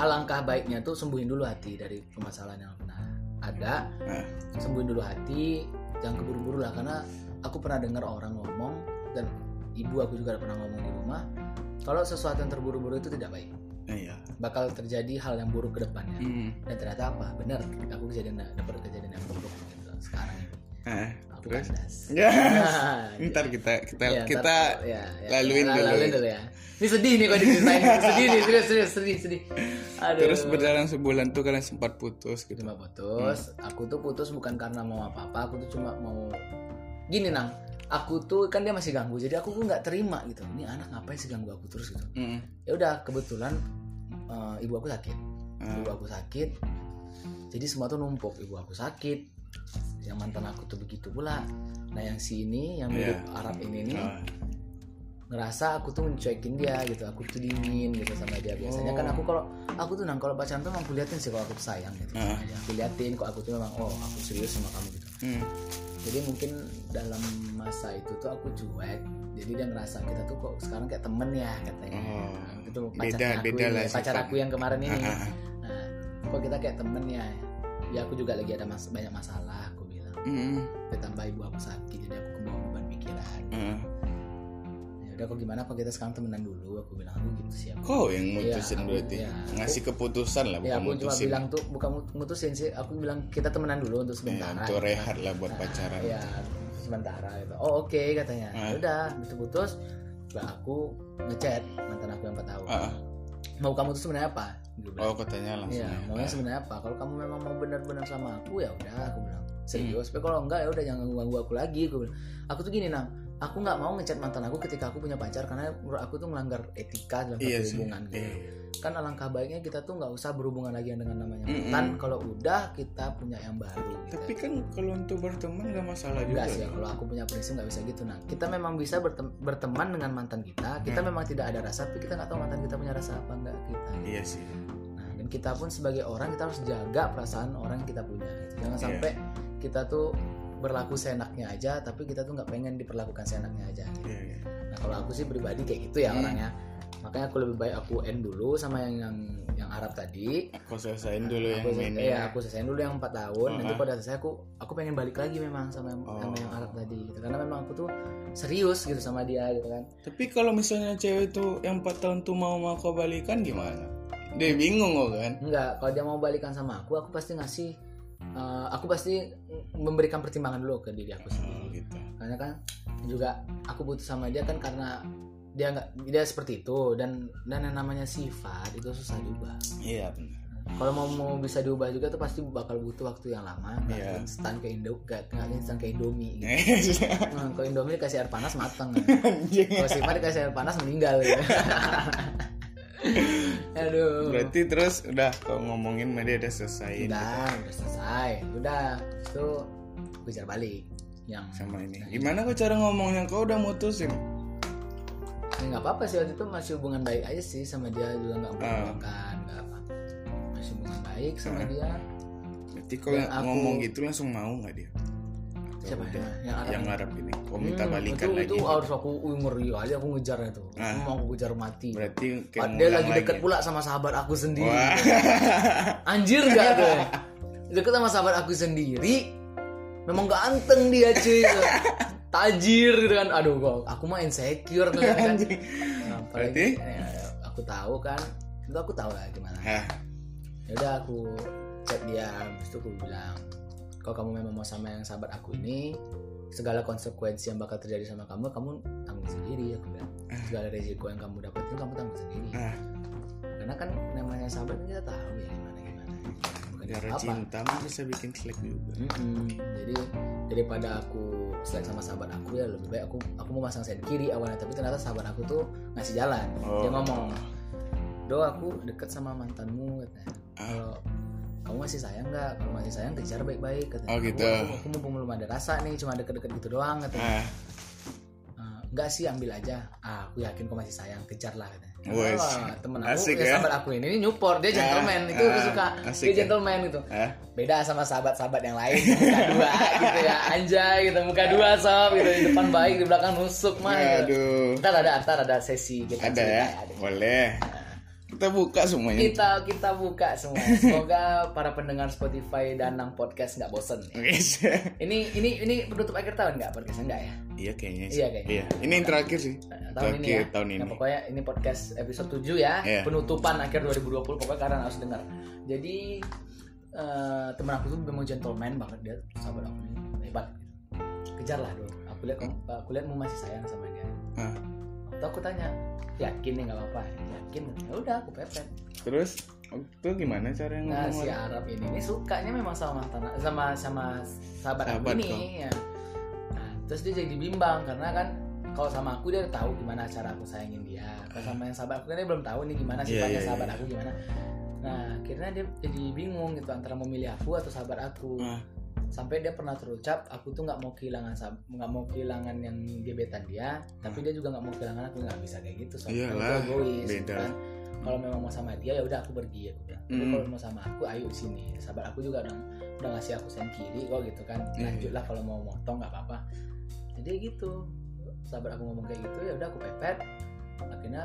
alangkah baiknya tuh sembuhin dulu hati dari permasalahan yang pernah ada Nah, sembuhin dulu hati jangan keburu-buru lah karena aku pernah dengar orang ngomong dan ibu aku juga pernah ngomong di rumah kalau sesuatu yang terburu-buru itu tidak baik iya. bakal terjadi hal yang buruk ke depannya Hmm. dan ternyata apa benar aku kejadian dapat kejadian yang buruk gitu sekarang ini Ah, aku terus? kandas Ya. Nah, Ntar kita kita Iya, kita ntar- ya, ya. laluin Lal- dulu. laluin dulu ya ini sedih nih kalau diceritain sedih nih serius serius sedih sedih aduh terus berjalan sebulan tuh kalian sempat putus gitu. cuma putus aku tuh putus bukan karena mau apa apa aku tuh cuma mau gini nang aku tuh kan dia masih ganggu jadi aku tuh nggak terima gitu ini anak ngapain sih ganggu aku terus gitu Hmm. ya udah kebetulan eh, ibu aku sakit Ah. ibu aku sakit jadi semua tuh numpuk ibu aku sakit yang mantan aku tuh begitu pula nah yang si ini yang Iya. mirip Arab ini nih Ah, ngerasa aku tuh mencuekin dia gitu aku tuh dingin gitu sama dia biasanya Oh. kan aku kalau aku tuh nang kalau pacaran tuh emang aku liatin sih kalau aku sayang gitu dia. aku liatin kok aku tuh memang oh aku serius sama kamu gitu hmm. Jadi mungkin dalam masa itu tuh aku cuek jadi dia ngerasa kita tuh kok sekarang kayak temen ya katanya Oh. Nah, itu pacar Beda- aku beda ini, lah pacar aku yang kemarin ini Ah, ah, ah. nah kok kita kayak temen ya ya aku juga lagi ada mas banyak masalah aku bilang Hmm. ditambah ibu aku sakit jadi aku kebawa beban pikiran Ah. ya udah kok gimana kok kita sekarang temenan dulu aku bilang aku gitu sih aku Kau yang mutusin Iya, aku- berarti iya. ngasih keputusan lah ya bukan aku cuma mutusin bilang tuh bukan mut- mutusin sih aku bilang kita temenan dulu untuk Ya, sementara untuk gitu. rehat lah buat Nah, pacaran ya sementara gitu oh oke katanya Ah. Ya udah itu putus bah aku ngechat mantan aku yang 4 tahun Ah, ah. mau kamu tuh sebenarnya apa bilang. oh katanya langsung Iya, ya. maunya Ah. sebenarnya apa? Kalau kamu memang mau benar-benar sama aku ya udah, aku bilang serius. Hmm. Tapi kalau enggak ya udah jangan ganggu aku lagi. Aku bilang. Aku tuh gini nang, aku nggak mau ngechat mantan aku ketika aku punya pacar karena menurut aku tuh melanggar etika dalam Iya sih. hubungan. Gitu. Iya. Kan alangkah baiknya kita tuh nggak usah berhubungan lagi dengan namanya Mm-mm. mantan. Kalau udah kita punya yang baru. Gitu. Tapi kan kalau untuk berteman gak masalah juga. Enggak sih, kalau aku punya prinsip nggak bisa gitu. Nah, kita memang bisa bertem- berteman dengan mantan kita. Kita Hmm. memang tidak ada rasa, tapi kita nggak tahu mantan kita punya rasa apa enggak kita. Iya sih. Nah, dan kita pun sebagai orang kita harus jaga perasaan orang yang kita punya. Gitu. Jangan Iya. sampai kita tuh berlaku seenaknya aja, tapi kita tuh nggak pengen diperlakukan seenaknya aja. gitu. Iya, iya. Nah, kalau aku sih pribadi kayak gitu ya Hmm. orangnya. Makanya aku lebih baik aku end dulu sama yang yang, yang Arab tadi. Aku selesain dulu yang aku, ini. ya, aku selesaiin dulu yang 4 tahun. Oh, Nanti ah. pada selesai aku aku pengen balik lagi memang sama yang, sama Oh. yang Arab tadi. Gitu. Karena memang aku tuh serius gitu sama dia gitu kan. Tapi kalau misalnya cewek tuh yang 4 tahun tuh mau mau kau balikan gimana? Dia bingung kok kan? Enggak, kalau dia mau balikan sama aku, aku pasti ngasih eh, aku pasti memberikan pertimbangan dulu ke diri aku Oh, sendiri. gitu. Karena kan juga aku butuh sama dia kan karena dia nggak dia seperti itu dan dan yang namanya sifat itu susah diubah. Iya benar. Kalau mau mau bisa diubah juga tuh pasti bakal butuh waktu yang lama, nggak Iya. instan kayak Indo, nggak instan kayak Indomie. Gitu. Nah, kalau Indomie dikasih air panas ya. Anjing. Kalau sifat dikasih air panas meninggal. Ya. Aduh. Berarti terus udah kau ngomongin sama dia udah selesai udah udah selesai udah itu bicara balik yang sama ini. Nah, Gimana kau cara ngomongnya? Kau udah mutusin? ya nggak apa-apa sih waktu itu masih hubungan baik aja sih sama dia juga nggak Ah. berhubungan nggak apa masih hubungan baik sama Ah. dia Berarti kau Dan aku- ngomong gitu langsung mau nggak dia? Siapa udah? yang Arab Yang ini? Arab ini. Kau minta Hmm, balikan itu, lagi. itu harus aku uh, ngeri kali aku ngejarnya tuh Ah. mau aku kejar mati Berarti ngulang lagi deket lagi. pula sama sahabat aku sendiri Wah. anjir gak tuh deket sama sahabat aku sendiri memang ganteng dia cuy tajir gitu kan aduh kok aku mah insecure tuh kan. Nah, Berarti? ya, aku tahu kan itu aku tahu lah gimana ya udah aku chat dia habis itu aku bilang kalau kamu memang mau sama yang sahabat aku ini segala konsekuensi yang bakal terjadi sama kamu kamu tanggung sendiri aku bilang segala resiko yang kamu dapetin kamu tanggung sendiri Ah. karena kan namanya sahabat kita tahu ya gimana gimana bukan Darah apa cinta bisa bikin selek juga. Mm-mm. jadi daripada aku selek sama sahabat aku ya lebih baik aku aku mau pasang sen kiri awalnya tapi ternyata sahabat aku tuh ngasih jalan dia Oh. ngomong do aku deket sama mantanmu katanya Ah. kalau kamu masih sayang nggak kalau masih sayang kejar baik-baik katanya Oh, gitu. aku, aku, mumpung belum ada rasa nih cuma deket-deket gitu doang katanya. "Ah, enggak sih ambil aja ah, aku yakin kau masih sayang kejar lah katanya Wah, temen aku asik ya, ya. sahabat aku ini, ini Newport dia gentleman itu ah, aku suka asik dia ya. gentleman gitu Ah. beda sama sahabat-sahabat yang lain muka dua gitu ya anjay gitu muka dua sob gitu di depan baik di belakang nusuk mah gitu. Aduh. ntar ada ntar ada sesi kita Ada ya? ada. Boleh. Kita buka semuanya. kita kita buka semua semoga para pendengar Spotify Danang podcast nggak bosen ini ini ini penutup akhir tahun nggak podcastnya nggak ya Iya kayaknya sih. Iya, kayaknya. Iya. Ini yang terakhir sih. Nah, tahun ini ya Terakhir tahun Nah, ini. pokoknya ini podcast episode 7 ya Iya. penutupan akhir 2020 pokoknya kalian harus dengar jadi eh, temen aku tuh memang gentleman banget dia sahabat aku hebat kejar lah dulu aku lihat kamu aku lihat mau masih sayang sama dia. Waktu aku tanya yakin nih nggak apa-apa? Yakin. Ya udah aku pepet. Terus itu gimana cara yang nah si Arab ini ini sukanya memang sama mantan sama sama sahabat, Sahabat aku ini ya nah, terus dia jadi bimbang karena kan kalau sama aku dia tahu gimana cara aku sayangin dia. Kalau sama yang sahabat aku kan dia belum tahu nih gimana Iya, sifatnya iya, sahabat iya. aku gimana. Nah akhirnya dia jadi bingung gitu antara memilih aku atau sahabat aku. Ah. Sampai dia pernah terucap aku tuh nggak mau kehilangan nggak mau kehilangan yang gebetan dia tapi dia juga nggak mau kehilangan aku. Nggak bisa kayak gitu soalnya aku egois beda. kan kalau memang mau sama dia ya udah aku pergi aku bilang. Tapi Hmm. kalau mau sama aku ayo sini. Sahabat aku juga udah udah ngasih aku sen kiri kok gitu kan. Iya. lanjutlah kalau mau motong nggak apa-apa. Jadi gitu. Sahabat aku ngomong kayak gitu ya udah aku pepet. Akhirnya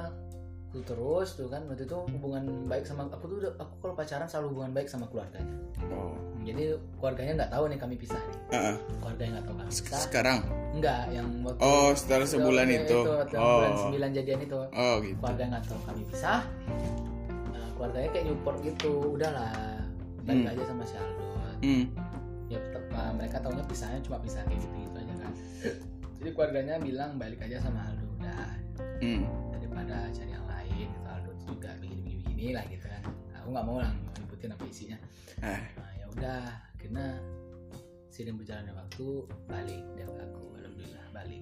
aku terus tuh kan waktu itu hubungan baik sama aku tuh udah- aku kalau pacaran selalu hubungan baik sama keluarganya Oh. jadi keluarganya nggak tahu nih kami pisah nih Ah, ah. keluarganya nggak tahu kami pisah Sekarang. enggak yang waktu Oh, setelah sebulan itu. waktu yang bulan Oh. 9 jadian itu Oh, gitu. keluarga nggak tahu kami pisah nah, keluarganya kayak nyupport gitu udahlah balik Hmm. aja sama si Aldo Hmm. ya tetap uh, mereka tahunya pisahnya cuma pisah kayak gitu gitu aja kan jadi keluarganya bilang balik aja sama Aldo udah Hmm. daripada cari juga begini begini, begini lah gitu kan. Aku nggak mau lah nyebutin apa isinya. Ah. nah, ya udah akhirnya sering berjalannya waktu balik ke aku alhamdulillah balik.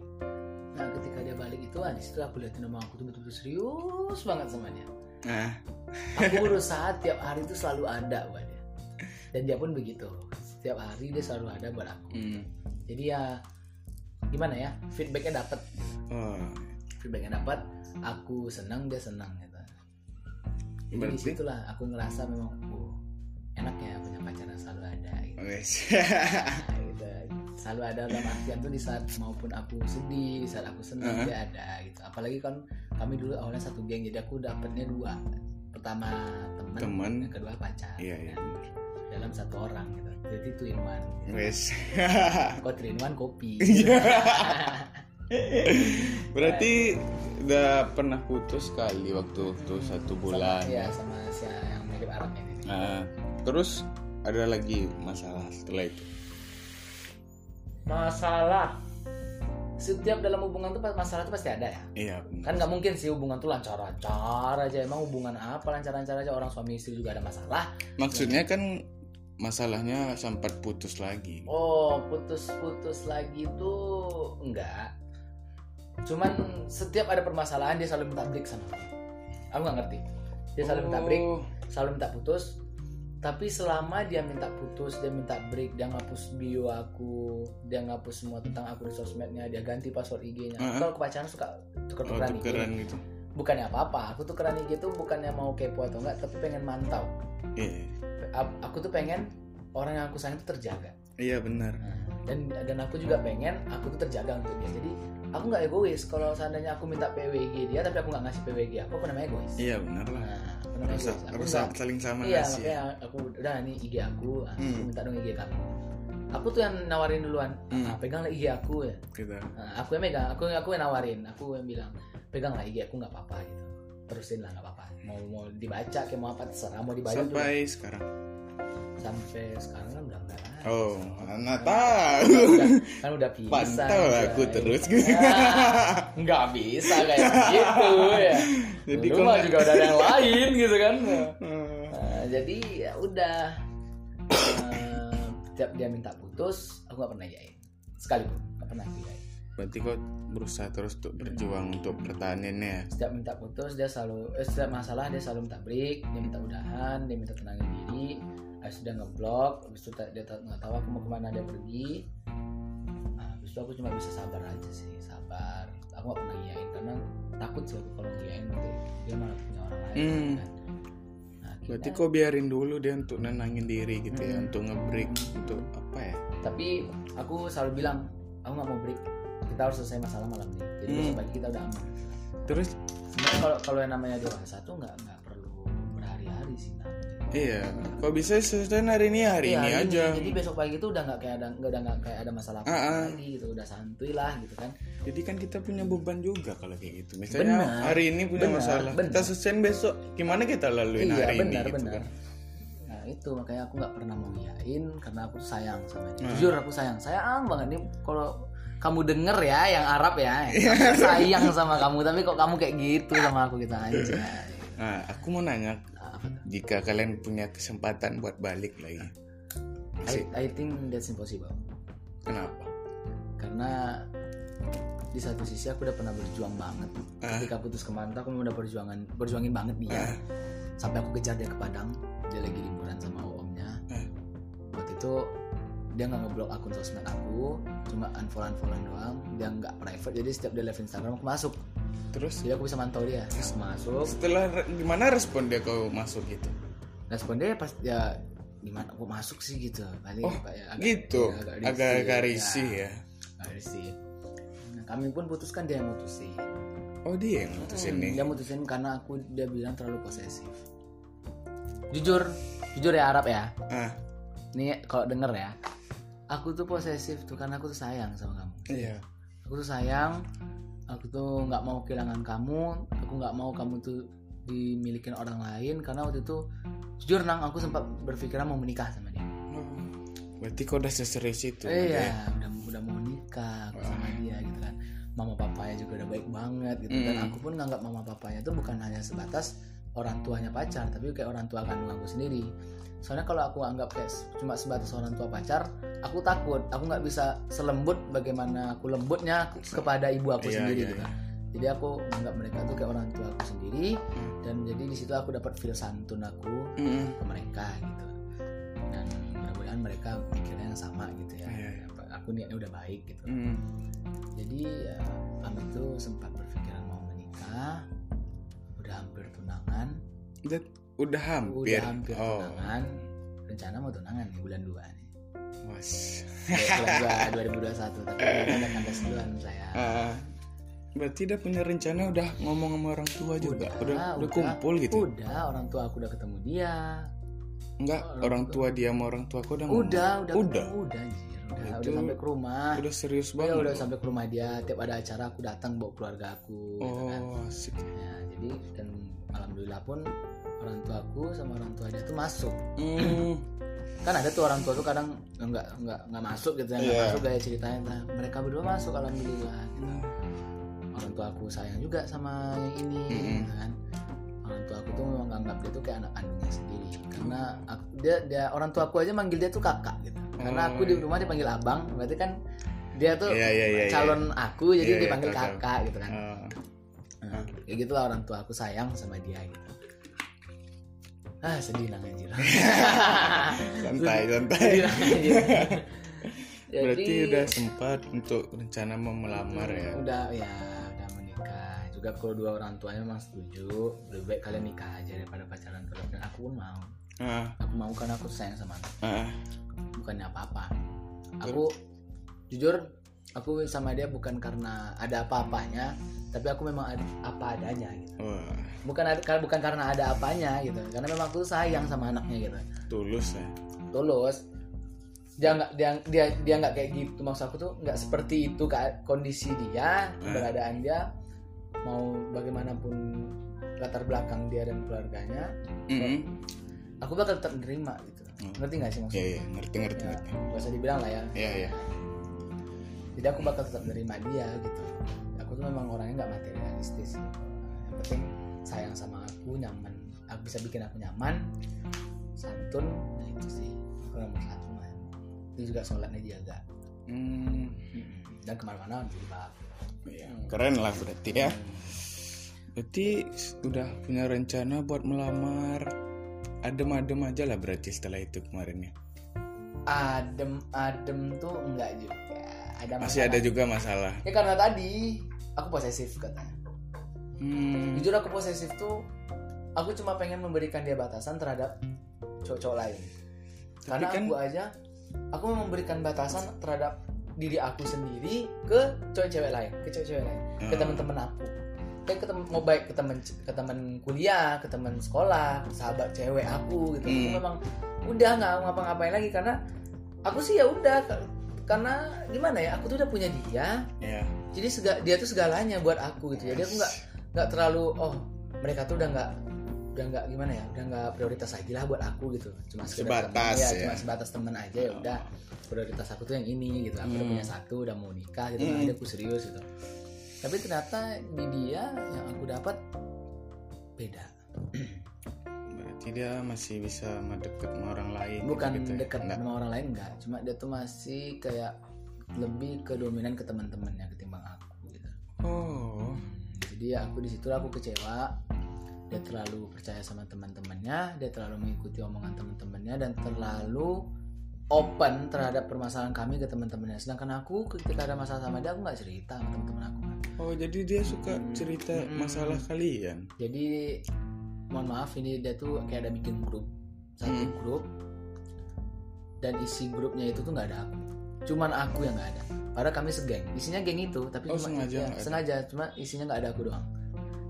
Nah ketika dia balik itu ah, di situ aku liatin nama aku tuh betul-betul serius banget sama dia. Ah. aku berusaha tiap hari itu selalu ada buat dia. Dan dia pun begitu. Setiap hari dia selalu ada buat aku. Hmm. jadi ya gimana ya feedbacknya dapat Oh. feedbacknya dapat aku senang dia senang gitu jadi di Berarti- situlah aku ngerasa memang oh, enak ya punya pacar yang selalu ada gitu. Nah, gitu. selalu ada dalam artian tuh di saat maupun aku sedih di saat aku senang Uh-huh. dia ada gitu apalagi kan kami dulu awalnya satu geng jadi aku dapetnya dua pertama teman Teman. yang kedua pacar Iya, iya. kan. dalam satu orang gitu jadi in one gitu. Wes. kok three in one kopi Iya. Berarti udah pernah putus kali waktu waktu satu bulan. ya sama si yang mirip Arab ini Nah, terus ada lagi masalah setelah itu. masalah setiap dalam hubungan tuh masalah tuh pasti ada ya Iya. benar. kan nggak mungkin sih hubungan tuh lancar-lancar aja emang hubungan apa lancar-lancar aja orang suami istri juga ada masalah Maksudnya kan masalahnya sempat putus lagi. oh putus-putus lagi tuh enggak cuman setiap ada permasalahan dia selalu minta break sama aku aku nggak ngerti dia selalu minta break Oh. selalu minta putus tapi selama dia minta putus dia minta break dia ngapus bio aku dia ngapus semua tentang aku di sosmednya dia ganti password IG-nya Uh-uh. kalau kepacaran suka Oh, tuker-tukeran IG tukeran gitu. bukannya apa-apa aku tuh IG tuh bukannya mau kepo atau enggak tapi pengen mantau Iya. A- aku tuh pengen orang yang aku sayang tuh terjaga Iya benar. dan dan aku juga pengen aku tuh terjaga untuk dia jadi aku nggak egois kalau seandainya aku minta PWG dia tapi aku nggak ngasih PWG aku apa namanya egois Iya benar lah. nah aku namanya Harus egois aku harus nggak- saling sama iya ngasih. makanya aku udah ini IG aku ah, aku Hmm. minta dong IG kamu aku tuh yang nawarin duluan Hmm. ah, peganglah IG aku ya Gitu. Nah, aku yang megang aku aku yang nawarin aku yang bilang peganglah IG aku nggak apa-apa gitu terusin lah nggak apa-apa mau mau dibaca kayak mau apa terserah mau dibaca juga Sampai sekarang. sampai sekarang kan udah enggak lah Oh, anak tahu. kan udah pisah Pantau udah, aku ya. terus. Ah, nggak bisa kayak gitu ya Jadi Dulu mah nggak- juga udah ada yang lain gitu kan Hmm. Nah, jadi ya udah Eh, setiap dia minta putus aku nggak pernah yain sekalipun nggak pernah aku yain Berarti kok berusaha terus untuk berjuang untuk pertahanannya. setiap minta putus dia selalu eh, setiap masalah dia selalu minta break dia minta udahan dia minta tenangin diri habis dia ngeblok habis itu dia nggak tahu aku mau ke mana dia pergi nah, habis itu aku cuma bisa sabar aja sih sabar aku nggak pernah iyain karena takut sih aku kalau ngiyain nanti dia malah punya orang lain Hmm. kan. nah, Berarti kok biarin dulu dia untuk nenangin diri gitu ya, Hmm. untuk ngebreak untuk apa ya? tapi aku selalu bilang aku nggak mau break kita harus selesai masalah malam ini jadi Hmm. besok pagi kita udah aman Terus sebenarnya kalau kalau yang namanya dewasa tuh nggak nggak perlu berhari-hari sih. Iya, kok bisa selesai hari ini hari Iya, ini hari aja. Jadi besok pagi itu udah nggak kayak ada nggak udah nggak kayak ada masalah apa Ah, ah. lagi gitu, udah santuy lah gitu kan. Jadi kan kita punya beban juga kalau kayak gitu. Misalnya Benar. hari ini punya Benar, masalah, benar. kita selesaiin besok. Gimana kita laluin iya hari benar ini? gitu benar. kan? Nah itu makanya aku nggak pernah mau ngiyain karena aku sayang sama dia. Hmm. Jujur aku sayang, sayang banget nih kalau kamu denger ya yang Arab ya, sayang sama kamu tapi kok kamu kayak gitu sama aku kita aja. Nah, aku mau nanya? Jika kalian punya kesempatan buat balik lagi, I. I think that's impossible kenapa? karena di satu sisi aku udah pernah berjuang banget Ah. ketika putus ke mantan aku udah perjuangan berjuangin banget dia Ah. sampai aku kejar dia ke Padang dia lagi liburan sama omnya Ah. waktu itu dia nggak ngeblok akun sosmed aku cuma unfollow unfollow doang dia nggak private jadi setiap dia live Instagram aku masuk. Terus? Jadi aku bisa mantau dia. Aku masuk. Setelah gimana respon dia kau masuk gitu? Respon dia pas ya gimana aku masuk sih gitu? Paling oh kayak gitu? ya, agak agak risih, risih ya? Agak risih. Nah, kami pun putuskan dia yang mutusin. Oh dia yang mutusin nih? Dia mutusin karena aku dia bilang terlalu posesif. Jujur jujur ya Arab ya. Ah. Nih kalau denger ya aku tuh posesif tuh karena aku tuh sayang sama kamu. Iya. Aku tuh sayang aku tuh nggak mau kehilangan kamu aku nggak mau kamu tuh dimilikin orang lain karena waktu itu jujur nang aku sempat berpikiran mau menikah sama dia. Oh, berarti kau udah seserius itu eh, ya? iya udah udah mau nikah aku sama dia gitu kan. Mama papanya juga udah baik banget gitu dan Hmm. aku pun nganggap mama papanya tuh bukan hanya sebatas orang tuanya pacar tapi kayak orang tua kandung aku sendiri soalnya kalau aku anggap kayak cuma sebatas orang tua pacar aku takut aku nggak bisa selembut bagaimana aku lembutnya kepada ibu aku Iya, sendiri iya, gitu iya. jadi aku menganggap mereka tuh kayak orang tua aku sendiri Hmm. dan jadi di situ aku dapat feel santun aku Mm-mm. ke mereka gitu dan mudah-mudahan mereka pikirnya yang sama gitu ya Iya, iya. aku niatnya udah baik gitu Mm. jadi ya, kami tuh sempat berpikiran mau menikah udah hampir tunangan udah udah hampir, udah hampir oh. tunangan. Rencana mau tunangan nih bulan 2 nih. Was Ya, bulan 2 2021 tapi ada kandas duluan saya Ah, berarti udah punya rencana udah ngomong sama orang tua juga? Udah udah, kumpul gitu? Udah orang tua aku udah ketemu dia. Enggak orang orang tua. tua dia sama orang tua aku udah ngomong. udah udah udah ketemu, udah? Anjir. Udah, Itu udah sampai ke rumah. Udah serius Ya banget udah sampai ke rumah dia. Tiap ada acara aku datang bawa keluarga aku gitu kan. oh asik. Ya, jadi dan alhamdulillah pun orang tua aku sama orang tua dia tuh masuk. Hmm, Kan ada tuh orang tua tuh kadang nggak nggak nggak masuk gitu ya, nggak Iya. masuk kayak ceritanya. Nah, mereka berdua masuk alhamdulillah. Gitu. Orang tua aku sayang juga sama yang ini Mm-mm. kan. Orang tua aku tuh memang nganggap dia tuh kayak anak kandungnya sendiri. Karena aku, dia dia orang tua aku aja manggil dia tuh kakak gitu. Karena aku di iya. rumah dipanggil abang, berarti kan dia tuh Iya, iya, iya, iya. calon aku jadi Iya, iya, dipanggil tahu. kakak gitu kan. Ah, Nah, kayak gitu lah orang tua aku sayang sama dia gitu. Ah sedih lah anjir. santai santai sedih lah anjir. Jadi, berarti udah sempat untuk rencana mau melamar ya Udah ya udah menikah. Juga kalau dua orang tuanya memang setuju, lebih baik kalian nikah aja daripada pacaran terus. Dan aku pun mau. ah, Aku mau karena aku sayang sama anak. ah, Bukannya apa-apa. Aku jujur aku sama dia bukan karena ada apa-apanya, tapi aku memang ada apa adanya gitu. wah Bukan ada- bukan karena ada apanya gitu. Karena memang aku sayang sama anaknya gitu. tulus ya tulus dia nggak dia dia dia nggak kayak gitu maksud aku tuh nggak seperti itu kondisi dia Hmm. keberadaan dia mau bagaimanapun latar belakang dia dan keluarganya Mm-mm. aku bakal tetap nerima gitu Hmm. ngerti nggak sih ya maksudnya ya ngerti ngerti ya, ngerti nggak usah dibilang lah ya ya ya jadi aku bakal tetap nerima dia gitu. Aku tuh memang orangnya nggak materialistis gitu. yang penting sayang sama aku nyaman. Aku bisa bikin aku nyaman santun nah itu sih. Aku nomor satu man itu juga sholatnya dijaga Hmm, dan ke mana-mana jilbab iya. keren lah berarti ya. Berarti udah punya rencana buat melamar adem-adem aja lah berarti setelah itu kemarin ya? Adem adem tuh enggak juga ada masih ada juga masalah. Ya karena tadi aku posesif katanya. Hmm, jujur aku posesif tuh aku cuma pengen memberikan dia batasan terhadap cowok-cowok lain. Karena kan- aku aja aku mau memberikan batasan terhadap diri aku sendiri ke cewek-cewek lain ke cewek-cewek lain ke Ah. teman-teman aku. Kayak ke mau baik ke teman ke teman kuliah ke teman sekolah ke sahabat cewek aku gitu. Aku Hmm. memang udah nggak ngapa-ngapain lagi karena aku sih ya udah karena gimana ya aku tuh udah punya dia. Ya jadi sega- dia tuh segalanya buat aku gitu jadi aku nggak nggak terlalu oh mereka tuh udah nggak udah nggak gimana ya udah nggak prioritas lagi lah buat aku gitu. Cuma Sebatas, teman, ya, ya. cuma sebatas teman aja ya udah. Prioritas aku tuh yang ini gitu. Aku udah Hmm. punya satu udah mau nikah gitu. Hmm. ada aku serius gitu. Tapi ternyata di dia yang aku dapat beda berarti dia masih bisa mendekat sama orang lain bukan gitu dekat Enggak. sama orang lain enggak. Cuma dia tuh masih kayak lebih ke dominan ke teman-temannya ketimbang aku gitu. Oh. Jadi ya aku di situ aku kecewa. Dia terlalu percaya sama teman-temannya dia terlalu mengikuti omongan teman-temannya dan terlalu open terhadap permasalahan kami ke teman-temannya. Sedangkan aku ketika ada masalah sama dia aku nggak cerita sama teman-teman aku Oh jadi dia suka cerita Mm-mm. masalah kalian. jadi mohon maaf ini dia tuh kayak ada bikin grup. Satu Hmm. grup dan isi grupnya itu tuh nggak ada aku. Cuman aku yang nggak ada. Padahal kami segeng. Isinya geng itu tapi Oh, cuma sengaja ya, sengaja. Cuma isinya nggak ada aku doang.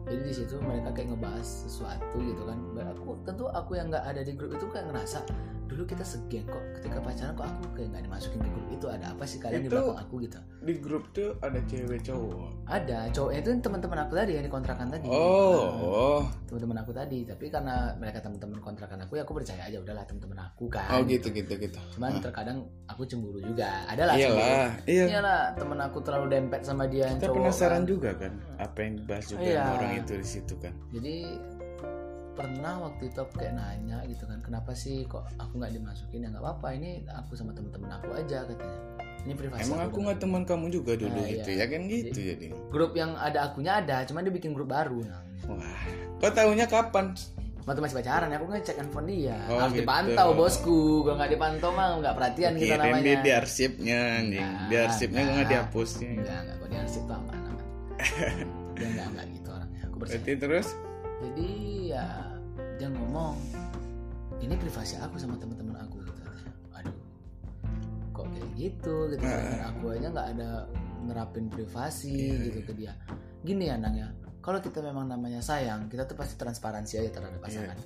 Jadi di situ mereka kayak ngebahas sesuatu gitu kan. Aku tentu aku yang nggak ada di grup itu kayak ngerasa dulu kita segeng kok ketika pacaran kok aku kayak nggak dimasukin ke grup itu ada apa sih kalian di Itu- belakang aku gitu Di grup tuh ada cewek cowok. ada cowoknya itu teman-teman aku tadi yang dikontrakan tadi Oh, Nah, oh, teman-teman aku tadi tapi karena mereka teman-teman kontrakan aku ya aku percaya aja udahlah teman-teman aku kan oh gitu gitu gitu. cuman terkadang aku cemburu juga ada lah Iyalah, iya. iyalah temen aku terlalu dempet sama dia yang Kita cowok penasaran kan. juga kan apa yang dibahas juga Iya. orang itu di situ kan. jadi pernah waktu itu aku kayak nanya gitu kan kenapa sih kok aku nggak dimasukin ya nggak apa-apa ini aku sama teman-teman aku aja katanya ini privasi Emang aku nggak teman kamu juga dulu Nah, gitu iya. ya kan gitu jadi. grup yang ada akunya ada cuman dia bikin grup baru nah Wah, kau tahunya kapan? waktu masih pacaran ya aku ngecek handphone dia Oh, harus gitu. dipantau bosku kalau nggak dipantau mah nggak perhatian kita Kirim namanya di, di arsipnya anjing. Nah, di arsipnya nah. nggak dihapusnya. enggak enggak kok dia arsip tuh aman aman dia enggak enggak gitu orangnya aku percaya Berarti terus jadi ya dia ngomong ini privasi aku sama teman-teman aku gitu aduh kok kayak gitu gitu. Sedangkan aku aja nggak ada nerapin privasi Iya, gitu ke dia gini ya nang ya kalau kita memang namanya sayang kita tuh pasti transparansi aja terhadap Iya. pasangan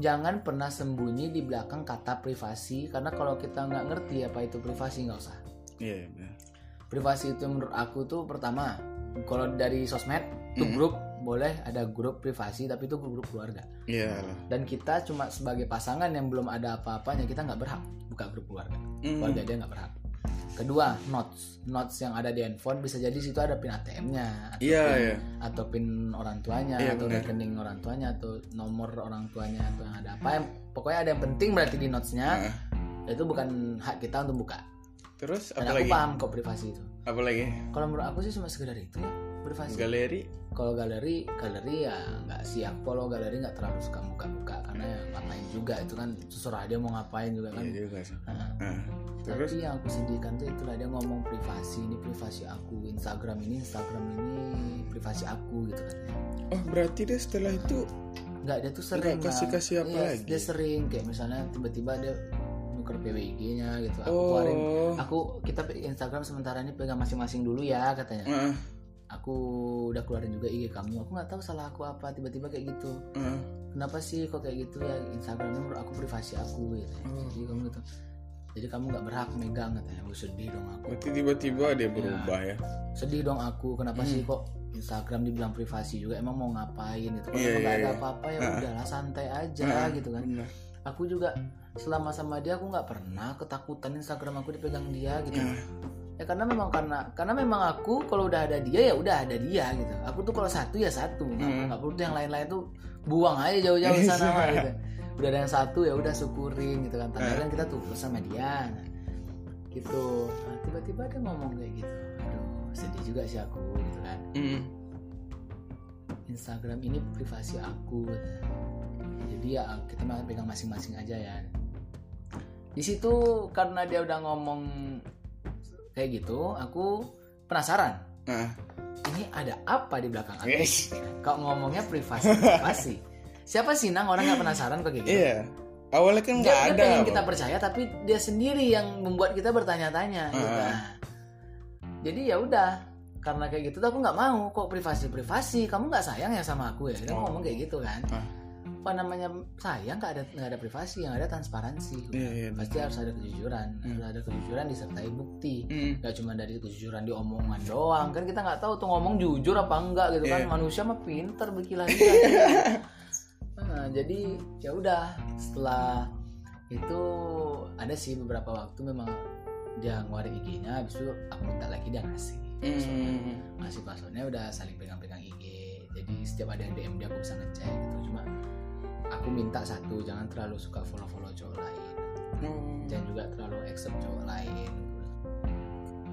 jangan pernah sembunyi di belakang kata privasi karena kalau kita nggak ngerti apa itu privasi nggak usah iya benar. privasi itu menurut aku tuh pertama kalau dari sosmed tuh Mm. grup boleh ada grup privasi tapi itu grup keluarga Iya lah. dan kita cuma sebagai pasangan yang belum ada apa-apanya kita nggak berhak buka grup keluarga Mm. keluarga dia nggak berhak kedua notes notes yang ada di handphone bisa jadi situ ada pin ATM-nya atau Iya, pin, iya. atau pin orang tuanya Iya, atau benar. rekening orang tuanya atau nomor orang tuanya atau yang ada apa yang pokoknya ada yang penting berarti di notesnya Nah, itu bukan hak kita untuk buka terus dan apa aku lagi? paham kok privasi itu Apa lagi? kalau menurut aku sih cuma sekedar itu ya privasi Galeri? kalau galeri galeri ya nggak sih aku kalau galeri nggak terlalu suka buka-buka karena ya ngapain juga itu kan terserah dia mau ngapain juga kan. Iya juga sih. Nah, Nah, terus? Tapi yang aku sedihkan tuh itulah dia ngomong privasi ini privasi aku Instagram ini Instagram ini privasi aku gitu kan. Oh berarti deh setelah itu nggak dia tuh sering Nggak kasih-kasih lah. apa Iya, lagi? dia sering kayak misalnya tiba-tiba dia nuker PWG-nya gitu aku oh. Keluarin aku kita Instagram sementara ini pegang masing-masing dulu ya katanya. Heeh, aku udah keluarin juga IG kamu. Aku nggak tahu salah aku apa tiba-tiba kayak gitu. Heeh. kenapa sih kok kayak gitu ya? Instagramnya menurut aku privasi aku gitu. Oh. jadi kamu gitu. Jadi kamu nggak berhak megang katanya. Aku sedih dong aku. Berarti tiba-tiba dia berubah ya? Sedih dong aku. Kenapa Hmm. sih kok Instagram dibilang privasi juga? Emang mau ngapain gitu? Kalau nggak iya, ada iya. apa-apa ya Ah. udahlah santai aja Heeh, gitu kan. benar. aku juga selama sama dia aku nggak pernah ketakutan Instagram aku dipegang dia gitu. Nah, ya karena memang karena karena memang aku kalau udah ada dia ya udah ada dia gitu. Aku tuh kalau satu ya satu. Nggak nggak perlu tuh yang lain-lain tuh buang aja jauh-jauh ke sana mah gitu. Udah ada yang satu ya udah syukurin gitu kan. Tanda kan kita tulus sama dia. Nah, gitu. Nah, tiba-tiba dia ngomong kayak gitu. Aduh sedih juga sih aku gitu kan. Mm, Instagram ini privasi aku. Jadi ya kita pegang masing-masing aja ya di situ karena dia udah ngomong kayak gitu aku penasaran nah, ini ada apa di belakang aku yes. kok ngomongnya privasi privasi siapa sih nang orang nggak penasaran kok kayak gitu Iya. Awalnya kan dia, nggak dia ada. pengen apa. kita percaya tapi dia sendiri yang membuat kita bertanya-tanya gitu. Ah. Nah, jadi ya udah karena kayak gitu tuh aku nggak mau kok privasi privasi kamu nggak sayang ya sama aku ya dia Oh. ngomong kayak gitu kan Ah. Apa namanya sayang nggak ada nggak ada privasi yang ada transparansi. Iya, iya. pasti harus ada kejujuran harus ada kejujuran disertai bukti. Mm, nggak cuma dari kejujuran di omongan doang kan kita nggak tahu tuh ngomong jujur apa enggak gitu kan. Iya. manusia mah pinter berkilah nah, jadi ya udah setelah itu ada sih beberapa waktu memang dia ngeluarin IG-nya habis itu aku minta lagi dia ngasih. Mm, ngasih passwordnya udah saling pegang-pegang IG jadi setiap ada yang DM dia aku bisa ngecek gitu. Cuma aku minta satu jangan terlalu suka follow-follow cowok lain mm. dan juga terlalu accept cowok lain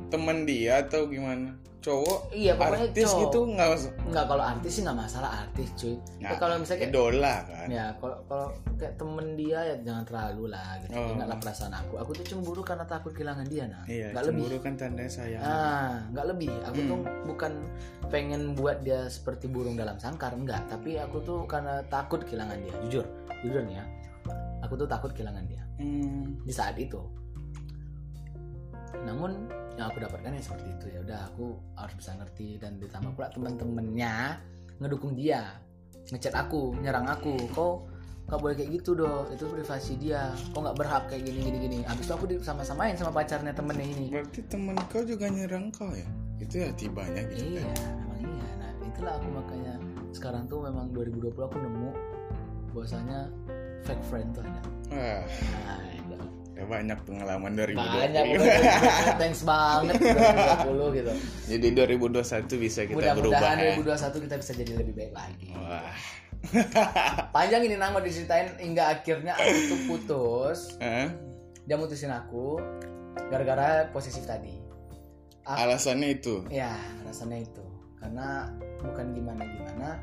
Teman dia atau gimana? cowok Iya, pokoknya artis cowok. gitu nggak mas- Enggak kalau artis sih nggak masalah artis cuy. Nah, Ya, kalau misalnya kayak, idola kan ya kalau kalau kayak temen dia ya jangan terlalu lah gitu. Oh. Ingatlah perasaan aku. Aku tuh cemburu karena takut kehilangan dia nah. iya Nggak lebih. cemburu kan tandanya sayang Ah, nggak lebih. Aku Hmm. tuh bukan pengen buat dia seperti burung dalam sangkar, enggak. Tapi aku tuh karena takut kehilangan dia. Jujur, jujur nih ya. Aku tuh takut kehilangan dia Hmm, di saat itu. Namun yang aku dapatkan ya seperti itu ya. Udah aku harus bisa ngerti dan ditambah pula teman-temannya ngedukung dia, ngechat aku, nyerang aku. Kau nggak boleh kayak gitu dong. Itu privasi dia. Kau nggak berhak kayak gini gini gini. Habis itu aku sama-samain sama pacarnya temennya ini. berarti temen kau juga nyerang kau ya itu ya tibanya gitu Iya, kan memang iya. Nah, itulah aku makanya sekarang tuh memang 2020 aku nemu bahwasanya fake friend tuh ada. Wah, Nah. Ya banyak pengalaman 2020 banyak thanks banget 2020 gitu. jadi 2021 bisa kita berubah Mudah-mudahan ya 2021 kita bisa jadi lebih baik lagi. wah Panjang ini nang mau diceritain hingga akhirnya aku tuh putus. Hah? Dia mutusin aku gara-gara posesif tadi. Aku, alasannya itu ya, rasanya itu. Karena bukan gimana-gimana.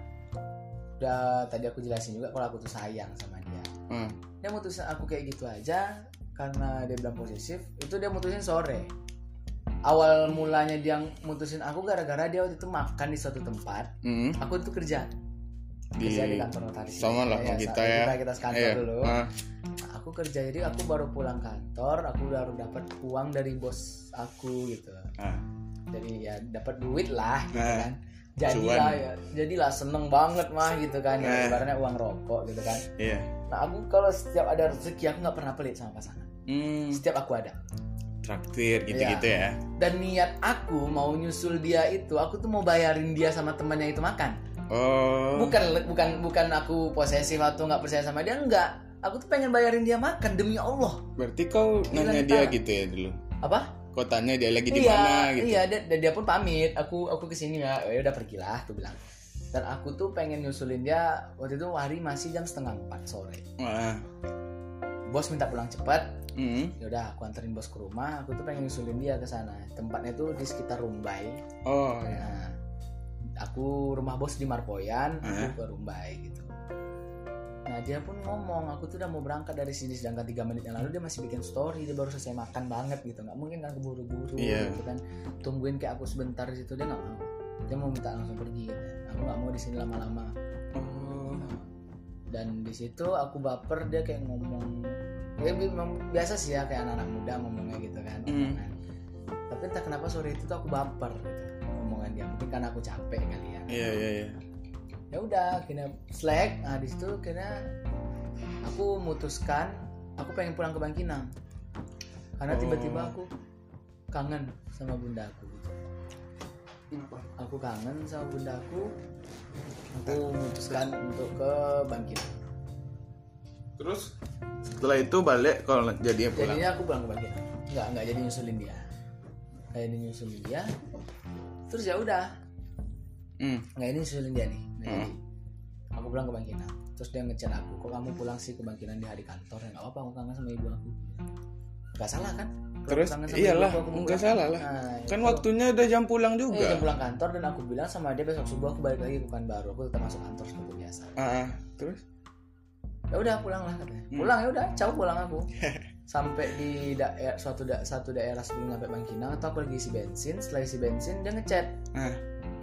Udah tadi aku jelasin juga kalau aku tuh sayang sama dia. Hmm. dia mutusin aku kayak gitu aja karena dia bilang posesif itu dia mutusin sore. Awal mulanya dia mutusin aku gara-gara dia waktu itu makan di suatu tempat. Hmm. aku itu kerja. Di kerja di kantor notaris sama lah sama kita ya. kita, kita sekantor Iya. dulu. Ah. Nah, aku kerja jadi aku baru pulang kantor aku baru dapat uang dari bos aku gitu. Ah. jadi ya dapat duit lah gitu Nah, kan jadilah ya. Jadilah seneng banget mah gitu kan. Ya, ibaratnya uang rokok gitu kan. Iya. Nah aku kalau setiap ada rezeki aku nggak pernah pelit sama pasangan. Hmm, setiap aku ada. Traktir gitu-gitu ya. Dan niat aku mau nyusul dia itu aku tuh mau bayarin dia sama temannya itu makan. Oh. Bukan bukan bukan aku posesif atau nggak percaya sama dia enggak aku tuh pengen bayarin dia makan demi Allah. Berarti kau Gila, nanya dia gitu ya dulu? Apa kau tanya dia lagi di iya mana gitu iya dia, dan dia pun pamit aku aku ke sini ya ya udah pergilah tuh bilang dan aku tuh pengen nyusulin dia waktu itu hari masih jam setengah empat sore Wah. bos minta pulang cepat Hmm. ya udah aku anterin bos ke rumah aku tuh pengen nyusulin dia ke sana tempatnya tuh di sekitar Rumbai oh. Nah, aku rumah bos di Marpoyan, Hah? aku ke Rumbai gitu. Nah dia pun ngomong, aku tuh udah mau berangkat dari sini sedangkan tiga menit yang lalu dia masih bikin story, dia baru selesai makan banget gitu, nggak mungkin kan keburu-buru Iya. gitu kan, tungguin kayak aku sebentar di situ dia nggak mau, dia mau minta langsung pergi, gitu. aku nggak mau di sini lama-lama. oh Dan di situ aku baper dia kayak ngomong, ya biasa sih ya kayak anak-anak muda ngomongnya gitu kan. Omongan. Tapi entah kenapa sore itu tuh aku baper gitu omongan dia, mungkin karena aku capek kali ya. iya iya iya ya udah akhirnya slack. Nah di situ akhirnya aku memutuskan aku pengen pulang ke Bangkinang karena Oh. tiba-tiba aku kangen sama bundaku gitu. aku kangen sama bundaku aku. Memutuskan untuk ke Bangkinang terus setelah itu balik kalau jadinya pulang? Jadinya aku pulang ke Bangkinang nggak nggak jadi nyusulin dia. Jadi nyusulin dia. Terus ya udah. Hmm. nggak ini nyusulin dia nih Hmm. jadi. aku pulang ke Bangkinang terus dia ngechat aku kok kamu pulang sih ke Bangkinang di hari kantor ya nggak apa-apa aku kangen sama ibu aku nggak salah kan terus iyalah nggak salah lah Nah, kan itu. waktunya udah jam pulang Iya, juga jam pulang kantor dan aku bilang sama dia besok subuh aku balik lagi ke baru aku tetap masuk kantor seperti biasa ah. terus ya udah pulang lah katanya Hmm. pulang ya udah caw pulang aku sampai di daerah suatu da- satu daerah sebelum sampai Bangkinang atau aku lagi isi bensin setelah isi bensin dia ngechat Ah.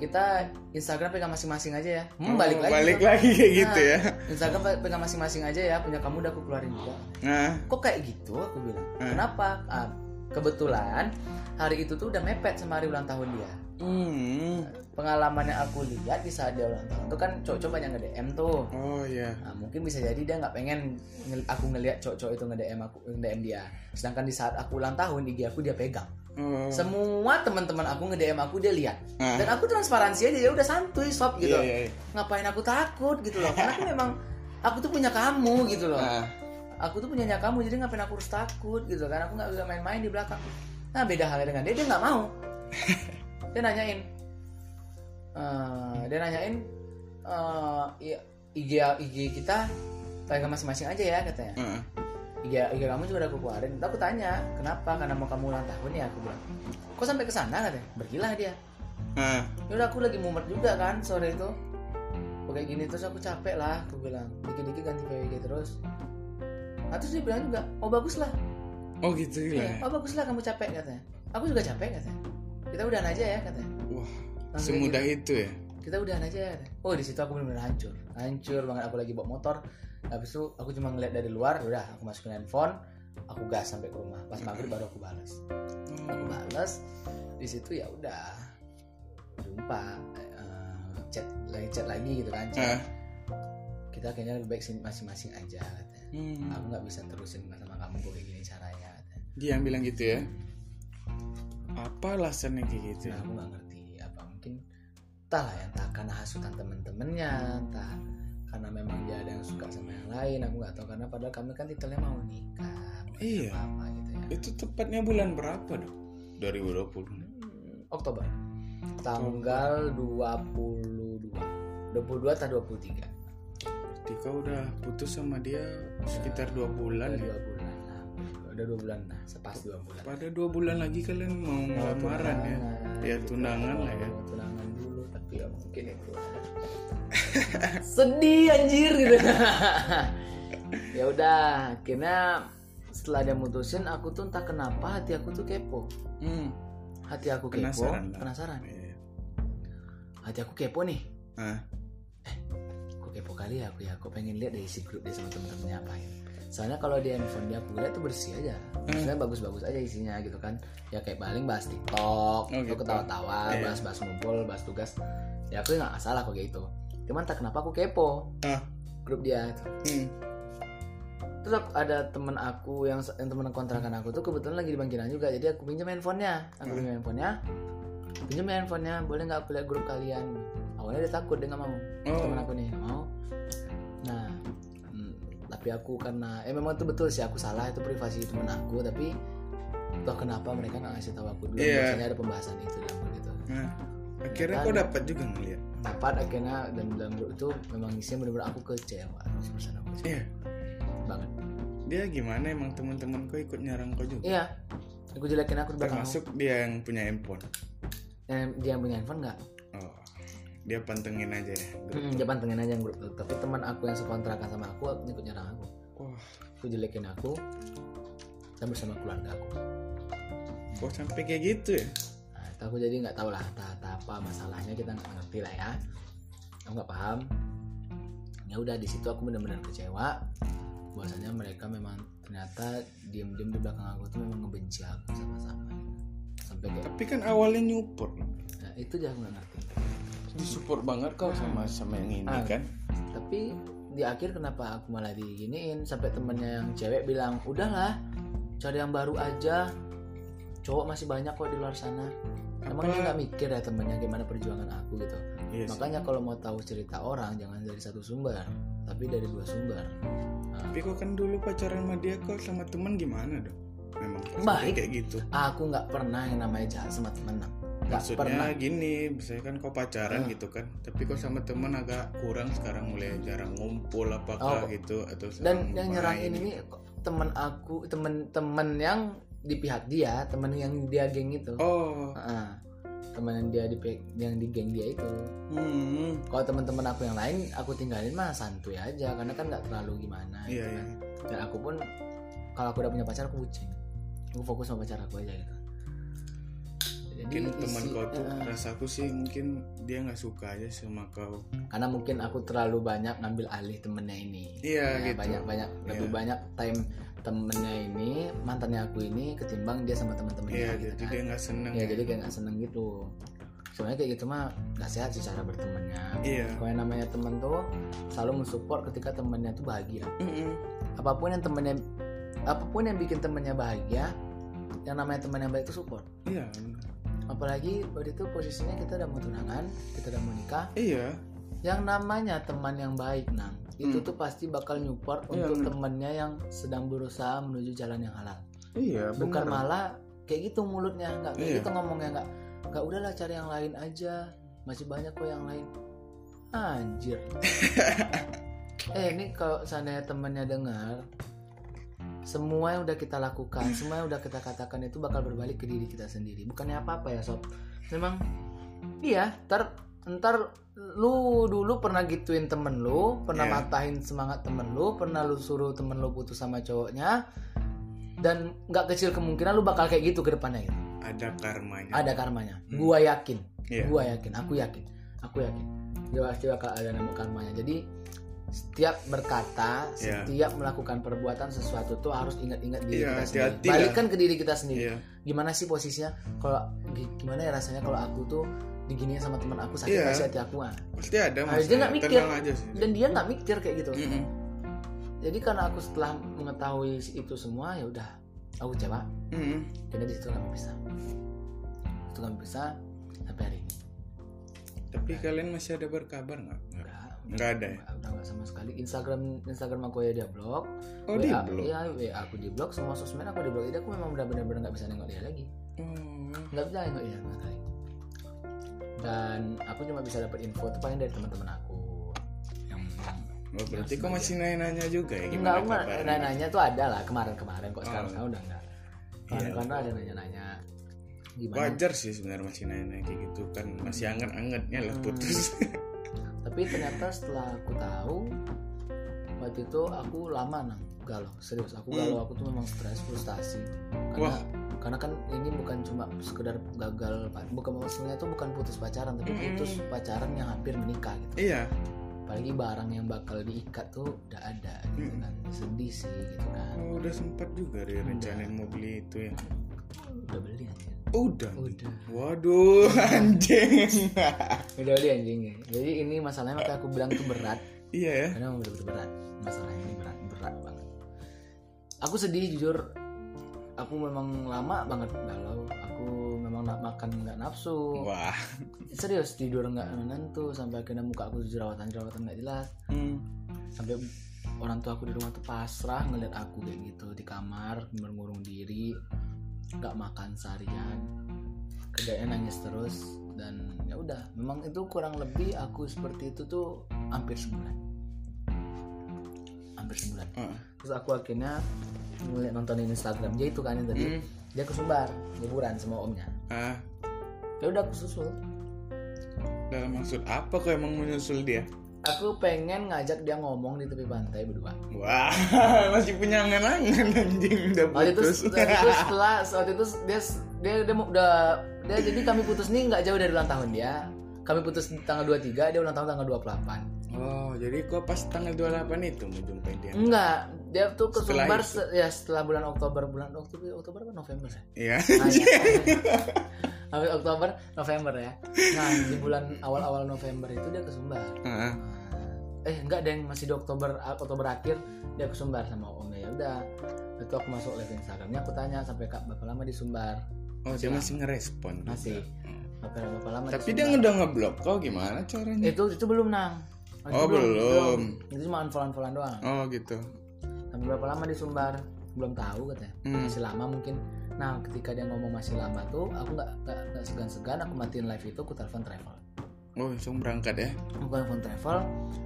Kita Instagram pegang masing-masing aja ya. Hmm, balik lagi. balik tuh. lagi kayak gitu Nah, ya. Instagram pe- pegang masing-masing aja ya punya kamu udah aku keluarin juga. Nah. Kok kayak gitu aku bilang. Hmm. kenapa? Ah, kebetulan hari itu tuh udah mepet sama hari ulang tahun dia. Hmm. pengalaman yang aku lihat di saat dia ulang tahun tuh kan cowok-cowok banyak nge-DM tuh. Oh iya. Nah, mungkin bisa jadi dia nggak pengen aku ngelihat cowok-cowok itu nge-DM aku nge-DM dia. Sedangkan di saat aku ulang tahun IG aku dia pegang oh. semua teman-teman aku nge-DM aku dia lihat Ah. dan aku transparansi aja ya udah santuy sob gitu Iya, iya, iya. ngapain aku takut gitu loh karena aku memang aku tuh punya kamu gitu loh Ah. aku tuh punyanya kamu jadi ngapain aku harus takut gitu kan aku nggak main-main di belakang nah beda halnya dengan dia dia nggak mau dia nanyain eh, dia nanyain eh, iya, IG IG kita pegang masing-masing aja ya katanya Ah. IG, IG kamu juga udah aku keluarin. Aku tanya kenapa? Karena mau kamu ulang tahun ya aku bilang. Kok sampai ke sana katanya? Pergilah dia. Ya udah aku lagi mumet juga kan sore itu. Kok kayak gini terus aku capek lah aku bilang. Dikit-dikit ganti PWG terus. Nah, terus dia bilang juga oh bagus lah oh gitu Iya, lah oh bagus lah kamu capek katanya. Aku juga capek katanya. Kita udahan aja ya katanya. Wah Langsung semudah kayak itu ya? Kita udahan aja ya katanya. oh di situ aku benar-benar hancur. Hancur banget aku lagi bawa motor habis itu aku cuma ngeliat dari luar udah aku masukin handphone aku gas sampai ke rumah. Pas maghrib baru aku balas aku balas di situ ya udah jumpa eh, chat lagi chat lagi gitu kan chat. ah kita kayaknya lebih baik masing-masing aja katanya. Hmm. aku nggak bisa terusin sama kamu kok kayak gini caranya katanya. dia yang bilang gitu ya? Apa alasannya kayak gitu? Nah aku nggak ngerti. Apa mungkin entah lah ya entah karena hasutan temen-temennya entah karena memang dia ada yang suka sama yang lain aku nggak tahu. Karena padahal kami kan titelnya mau nikah Iya. apa gitu ya. Itu tepatnya bulan berapa dong? 2020 Hmm, Oktober. Tanggal 22 22 atau 23 Berarti kau udah putus sama dia sekitar dua bulan ya? bulan udah dua bulan lah sepas dua bulan. Pada dua bulan lagi kalian mau lamaran ya? ya tunangan lah ya. Tunangan dulu tapi ya mungkin itu sedih anjir gitu. Ya udah akhirnya setelah dia mutusin aku tuh entah kenapa hati aku tuh kepo. Hmm. hati aku kepo. Penasaran penasaran. Iya. hati aku kepo nih. Ah aku kepo kali ya aku ya? Aku pengen lihat dari isi grup dia sama temen-temennya apa ya soalnya kalau di handphone dia lihat tuh bersih aja. Maksudnya bagus-bagus aja isinya gitu kan. Ya kayak paling bahas tiktok Oh, gitu. ketawa-tawa Iya. bahas-bahas ngumpul bahas tugas. Ya aku nggak salah kok kayak gitu. Cuman tak kenapa aku kepo ah. grup dia itu hmm. terus aku, ada temen aku yang yang temen kontrakan aku tuh kebetulan lagi di Bangkinang juga. Jadi aku pinjam handphonenya. Aku pinjam handphonenya. Pinjam handphonenya. Boleh nggak aku lihat grup kalian? Awalnya dia takut dia nggak mau. Oh. temen aku nih mau tapi aku karena eh memang itu betul sih aku salah itu privasi temen aku tapi toh kenapa mereka nggak ngasih tahu aku dulu? Iya. biasanya ada pembahasan itu dalam grup itu nah akhirnya kan? kau dapat juga ngeliat? Dapat akhirnya dan dalam grup itu memang isinya benar-benar aku kecewa sama aku iya. Banget. Dia gimana emang teman-teman kau ikut nyarang kau juga? Iya. Aku jelekin aku termasuk dia yang punya handphone? Yang dia yang punya handphone nggak dia pantengin aja ya Hmm, dia pantengin aja yang grup. Tapi teman aku yang sekontrakan sama aku ikut nyerang aku. wah Aku jelekin aku dan bersama keluarga aku. kok sampai kayak gitu ya Nah, itu aku jadi nggak tahu lah entah apa masalahnya kita nggak ngerti lah ya. Aku nggak paham. Ya udah di situ aku benar-benar kecewa. Bahwasanya mereka memang ternyata diem-diem di belakang aku tuh memang ngebenci aku sama-sama. Sampai kayak tapi kan awalnya nyupport nah, itu aja aku nggak ngerti. Disupport banget kau sama sama yang ini Ah. kan. Tapi di akhir kenapa aku malah diginiin? Sampai temennya yang cewek bilang udahlah cari yang baru aja. Cowok masih banyak kok di luar sana. Emang dia nggak mikir ya temennya gimana perjuangan aku gitu? Iya sih. makanya kalau mau tahu cerita orang jangan dari satu sumber tapi dari dua sumber. Nah, tapi kok kan dulu pacaran sama dia kau sama teman gimana dong? Memang Baik. kayak gitu. Aku nggak pernah yang namanya jahat sama temen Nang. Maksudnya pernah gini misalnya kan kau pacaran Ah. gitu kan tapi kau sama teman agak kurang sekarang mulai jarang ngumpul apakah Oh. gitu atau dan yang nyerangin ini temen aku temen-temen yang di pihak dia temen yang dia geng itu oh Heeh. temen yang dia di yang di geng dia itu hmm. kalau teman-teman aku yang lain aku tinggalin mah santuy aja karena kan nggak terlalu gimana iya gitu iya kan. dan aku pun kalau aku udah punya pacar aku bucin aku fokus sama pacar aku aja gitu Jadi mungkin teman kau tuh Heeh. rasaku sih mungkin dia nggak suka aja sama kau karena mungkin aku terlalu banyak ngambil alih temennya ini Iya, Ya, gitu. banyak banyak lebih Iya. banyak time temennya ini mantannya aku ini ketimbang dia sama teman-temannya iya gitu jadi kan. dia nggak seneng ya jadi kayak nggak seneng gitu sebenarnya kayak gitu mah nggak sehat sih cara bertemannya iya kalau yang namanya temen tuh selalu mensupport ketika temennya tuh bahagia Mm-mm. apa pun yang temennya apa pun yang bikin temennya bahagia yang namanya teman yang baik itu support iya apalagi waktu itu posisinya kita udah mau tunangan kita udah mau nikah iya yang namanya teman yang baik nang itu Hmm. tuh pasti bakal nyupport Iya, untuk bener. temennya yang sedang berusaha menuju jalan yang halal iya bukan bener. malah kayak gitu mulutnya nggak kayak Iya. gitu ngomongnya nggak nggak udahlah cari yang lain aja masih banyak kok yang lain anjir eh ini kalau seandainya temennya dengar semua yang udah kita lakukan semua yang udah kita katakan itu bakal berbalik ke diri kita sendiri. Bukannya apa apa ya sob? Memang iya ntar ntar lu dulu pernah gituin temen lu pernah Iya. matahin semangat temen lu pernah lu suruh temen lu putus sama cowoknya dan nggak kecil kemungkinan lu bakal kayak gitu ke depannya gitu. ada karmanya. Ada karmanya. Hmm. gua yakin. Iya. gua yakin. Aku yakin. Aku yakin. Dia pasti bakal ada nama karmanya. Jadi setiap berkata Iya. setiap melakukan perbuatan sesuatu tuh harus ingat-ingat diri Iya, kita sendiri hati-hati lah. balikkan ke diri kita sendiri iya gimana sih posisinya kalau gi- gimana ya rasanya kalau aku tuh diginiin sama teman aku sakit kasih hati aku ah. pasti ada Nah, dia nggak mikir. aja sih dan dia nggak mikir kayak gitu Mm-mm. jadi karena aku setelah mengetahui itu semua ya udah aku kecewa Mm-mm. dan dari situ kami bisa itu kami bisa sampai hari ini tapi kalian masih ada berkabar nggak Nggak. udah nggak ada ya udah nggak sama sekali Instagram Instagram aku ya dia blok oh WA, dia belum Iya, WA aku di blok, semua sosmed aku di blok. Jadi aku memang benar-benar nggak bisa nengok dia lagi. oh. Nggak bisa nengok dia sama sekali. Dan aku cuma bisa dapat info tuh paling dari teman-teman aku. Yang Oh, berarti kok masih nanya-nanya juga ya enggak, gimana kabarnya? nanya-nanya tuh ada lah kemarin-kemarin kok sekarang Oh. udah enggak. Iya. Kemarin-kemarin ada nanya-nanya gimana. wajar sih sebenarnya masih nanya kayak gitu kan masih anget-angetnya lah Hmm. Tapi ternyata setelah aku tahu waktu itu aku lama nang galau serius. Aku Hmm. galau aku tuh memang stres frustasi. Karena Wah. karena kan ini bukan cuma sekedar gagal bukan maksudnya itu bukan putus pacaran tapi Mm-mm. putus pacaran yang hampir menikah gitu. Iya. Apalagi barang yang bakal diikat tuh udah ada gitu kan. Sedih sih gitu kan. Oh, udah sempat juga dia rencanain mau beli itu ya. Udah beli aja udah udah. Waduh anjing. Udah beli anjingnya jadi ini masalahnya makanya aku bilang tuh berat. Iya ya. Karena memang betul berat. Masalah ini berat berat banget. Aku sedih jujur. Aku memang lama banget galau. Aku memang nak makan nggak nafsu. Wah. Serius tidur nggak menentu. Sampai akhirnya muka aku jerawatan jerawatan nggak jelas. Hmm. sampai orang tua aku di rumah tuh pasrah ngeliat aku kayak gitu di kamar mengurung diri nggak makan seharian kerjanya nangis terus dan ya udah. Memang itu kurang lebih aku seperti itu tuh hampir sebulan. Hampir sebulan. Ah. terus aku akhirnya ngeliat nontonin Instagram. Dia itu kan yang tadi Hmm. dia ke Sumbar liburan sama omnya. Ah. Ya udah aku susul. Dalam maksud apa kok emang menyusul dia aku pengen ngajak dia ngomong di tepi pantai berdua. Wah masih punya angan-angan anjing udah waktu itu, putus. waktu itu setelah waktu itu dia dia dia udah dia jadi kami putus nih nggak jauh dari ulang tahun dia. Kami putus di tanggal 23 dia ulang tahun tanggal 28 oh jadi kok pas tanggal 28 itu mau jumpai dia? Enggak dia tuh ke Setelah Sumbar se- ya setelah bulan Oktober. Bulan Oktober Oktober apa November ya iya. Nah, ya. Habis Oktober November ya. Nah di bulan awal-awal November itu dia ke Sumbar Ah. eh enggak deng. Masih di Oktober Oktober akhir dia ke Sumbar sama omnya ya. Udah. Itu aku masuk live Instagramnya aku tanya sampai kak berapa lama di Sumbar oh dia masih ngerespon. Masih. berapa, berapa lama di tapi dia udah ngeblok kau gimana caranya? Itu itu belum nang. Itu Oh, belum. itu cuma unfollow unfollowan doang. Oh gitu. Sampai berapa lama di Sumbar belum tahu katanya. Hmm. masih lama mungkin nah ketika dia ngomong masih lama tuh aku nggak nggak segan-segan aku matiin live itu aku telepon travel. Oh langsung berangkat ya? Aku telepon travel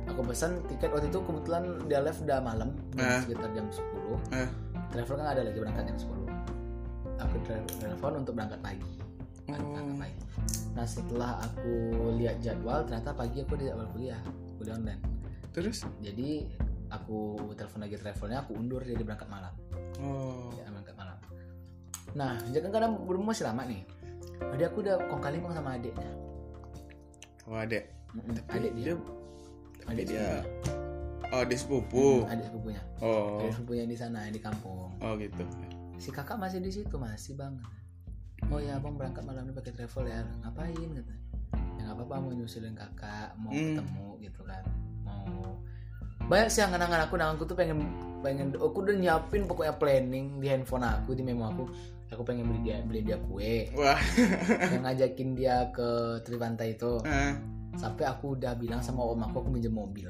aku pesan tiket. Waktu itu kebetulan dia live udah malam Ah. sekitar jam 10 Ah. travel kan ada lagi berangkat jam 10 aku telepon untuk berangkat pagi. Berangkat Oh. pagi. Nah setelah aku lihat jadwal ternyata pagi aku jadwal kuliah kuliah online. Terus? Jadi aku telepon lagi travelnya aku undur jadi berangkat malam. Oh. Ya, nah jangan kadang belum masih lama nih. Jadi aku udah kong kali sama adiknya. Oh Mm-mm, Tapi adik dia. dia adik dia oh di sepupu? Mm, adik sepupunya. Oh. Adik sepupunya di sana di kampung. Oh gitu. Si kakak masih di situ masih bang oh ya abang berangkat malam ini pakai travel ya. Ngapain kata ya nggak apa-apa mau nyusulin kakak mau Hmm. ketemu gitu kan. Mau. Banyak sih angan-angan aku. Nah aku tuh pengen pengen aku udah nyiapin pokoknya planning di handphone aku di memo aku aku pengen beli dia beli dia kue. Wah. Yang ngajakin dia ke tepi pantai itu. Ah, sampai aku udah bilang sama om aku aku minjem mobil.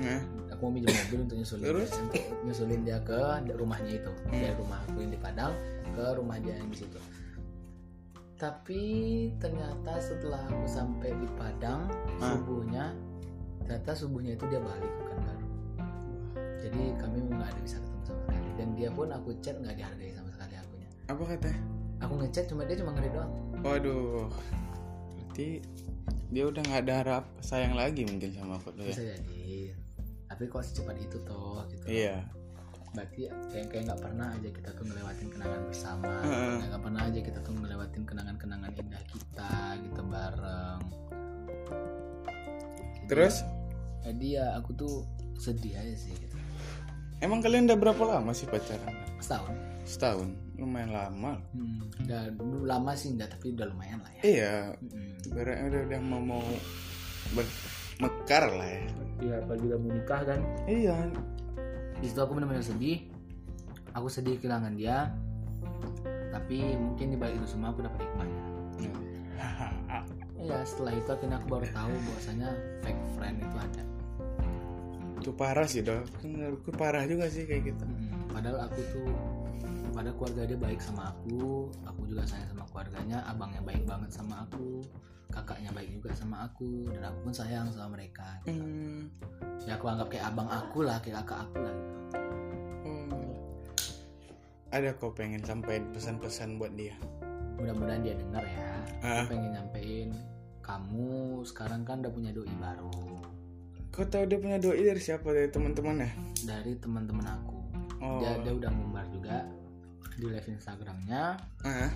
Nah, aku mau minjem mobil untuk nyusulin Terus? dia, untuk nyusulin dia ke rumahnya itu. Hmm. dari rumah aku yang di Padang ke rumah dia yang di situ. Tapi ternyata setelah aku sampai di Padang Ah. subuhnya ternyata subuhnya itu dia balik bukan baru jadi kami nggak ada bisa ketemu sama sekali. Dan dia pun aku chat nggak dihargai apa katanya? Aku ngechat cuma dia cuma ngeri doang. Waduh. Berarti dia udah nggak ada harap sayang lagi mungkin sama aku tuh ya? Bisa jadi. Tapi kok secepat itu toh gitu. Iya. Berarti kayak kayak nggak pernah aja kita tuh ngelewatin kenangan bersama. Nggak pernah aja kita tuh ngelewatin kenangan-kenangan indah kita gitu bareng. Jadi- terus? Jadi ya aku tuh sedih aja sih gitu. emang kalian udah berapa lama sih pacaran? Setahun setahun lumayan lama. Hmm, udah lama sih enggak tapi udah lumayan lah ya. Iya. Mm-mm. Ibaratnya udah udah mau mau mekar lah ya. Iya, apalagi udah mau nikah kan? Iya. Di situ aku benar-benar sedih. Aku sedih kehilangan dia. Tapi mungkin di balik itu semua aku dapat hikmahnya. Iya. Setelah itu akhirnya aku baru tahu bahwasanya fake friend itu ada. Itu parah sih dok. Menurutku parah juga sih kayak gitu. Mm-mm. padahal aku tuh pada keluarga dia baik sama aku aku juga sayang sama keluarganya abangnya baik banget sama aku kakaknya baik juga sama aku dan aku pun sayang sama mereka Hmm, ya aku anggap kayak abang aku lah kayak kakak aku lah gitu. hmm. ada kau pengen sampaikan pesan-pesan buat dia? Mudah-mudahan dia dengar ya. Ah. aku pengen nyampein kamu sekarang kan udah punya doi baru. Kau tahu dia punya doi dari siapa? Dari teman-temannya? Dari teman-teman aku. Oh. Dia dia udah ngumbar juga di live instagramnya. Ah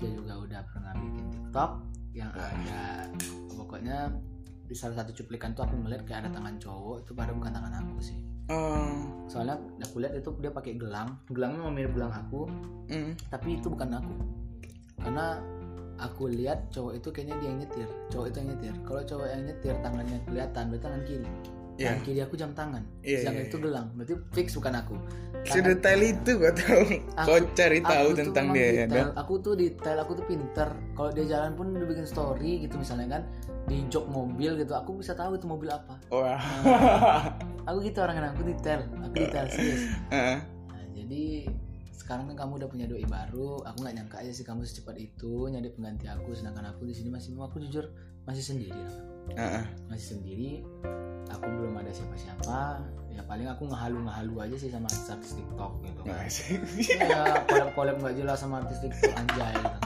dia juga udah pernah bikin tiktok yang ada pokoknya di salah satu cuplikan tuh aku ngeliat kayak ada tangan cowok itu pada bukan tangan aku sih. Oh. Soalnya aku lihat itu dia pakai gelang gelangnya mau mirip gelang aku hmm. tapi itu bukan aku. Karena aku lihat cowok itu kayaknya dia yang nyetir cowok itu yang nyetir. Kalau cowok yang nyetir tangannya kelihatan berarti tangan kiri Iya. tangan kiri aku jam tangan. Iya, sedangkan iya, itu iya. gelang. Berarti fix bukan aku. Sedetail itu kau tahu. Kau cari tahu aku tentang dia ya detail. dok aku tuh detail aku tuh pinter. Kalau dia jalan pun dia bikin story gitu misalnya kan di jok mobil gitu aku bisa tahu itu mobil apa. Wah. Aku gitu orangnya aku detail aku detail serius. Ah, nah, jadi sekarang kan kamu udah punya doi baru aku nggak nyangka aja sih kamu secepat itu nyari pengganti aku sedangkan aku di sini masih aku jujur masih sendiri ah. masih sendiri aku belum ada siapa-siapa. Ya paling aku ngehalu ngehalu aja sih sama artis TikTok gitu kan. Ya collab nggak jelas sama artis TikTok anjay. Gitu.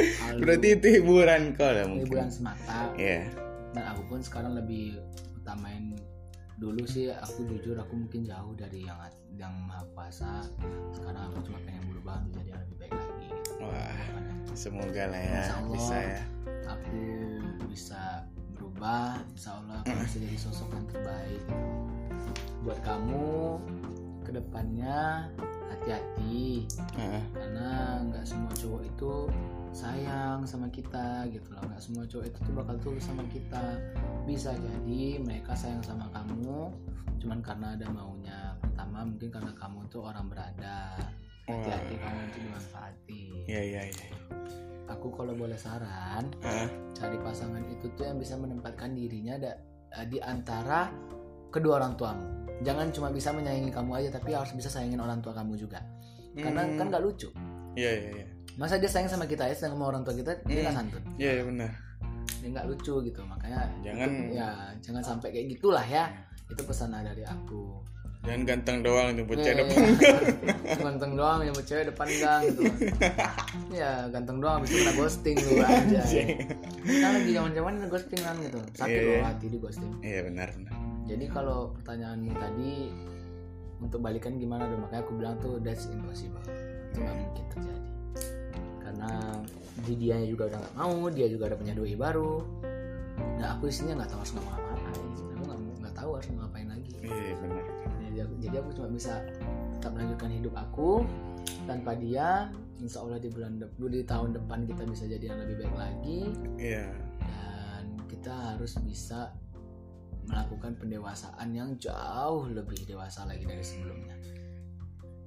Halu, berarti itu hiburan kau lah mungkin. Hiburan semata. Iya. dan aku pun sekarang lebih utamain dulu sih aku jujur aku mungkin jauh dari yang yang maha kuasa. Sekarang aku cuma pengen berubah untuk jadi yang lebih baik lagi. Wah semoga lah ya bisa ya. aku bisa berubah insya Allah aku bisa jadi sosok yang terbaik. Buat kamu ke depannya hati-hati. Ah, karena nggak semua cowok itu sayang sama kita gitu loh. Nggak semua cowok itu tuh bakal tulus sama kita. Bisa jadi mereka sayang sama kamu cuman karena ada maunya. Pertama mungkin karena kamu tuh orang berada hati-hati kamu untuk dimanfaati iya iya iya. Aku kalau boleh saran Ah, cari pasangan itu tuh yang bisa menempatkan dirinya ada eh, di antara kedua orang tuamu. Jangan cuma bisa menyayangi kamu aja tapi harus bisa sayangin orang tua kamu juga. Karena hmm. kan nggak lucu. Iya iya iya. Masa dia sayang sama kita ya sayang sama orang tua kita dia nggak Hmm. santun. Iya iya, benar. Dia nggak lucu gitu makanya Jangan- itu- ya jangan sampai kayak gitulah ya. Itu pesan dari aku jangan ganteng doang tuh bocah Iya, depan. iya. ganteng doang yang cewek depan gang gitu. Ya ganteng doang habis itu kena ghosting lu aja kan lagi zaman zaman ghosting kan gitu. Sakit Iya, loh iya. hati di ghosting. Iya benar benar. Jadi kalau pertanyaanmu tadi untuk balikan gimana dong makanya aku bilang tuh that's impossible. Itu nggak mungkin terjadi. Karena di dia juga udah nggak mau dia juga udah punya doi baru. Nah aku isinya nggak tahu harus ngapa-ngapain. Aku nggak nggak tahu harus ngapain lagi. Iya benar jadi aku, cuma bisa tetap melanjutkan hidup aku tanpa dia. Insya Allah di bulan de- di tahun depan kita bisa jadi yang lebih baik lagi. Iya. Dan kita harus bisa melakukan pendewasaan yang jauh lebih dewasa lagi dari sebelumnya.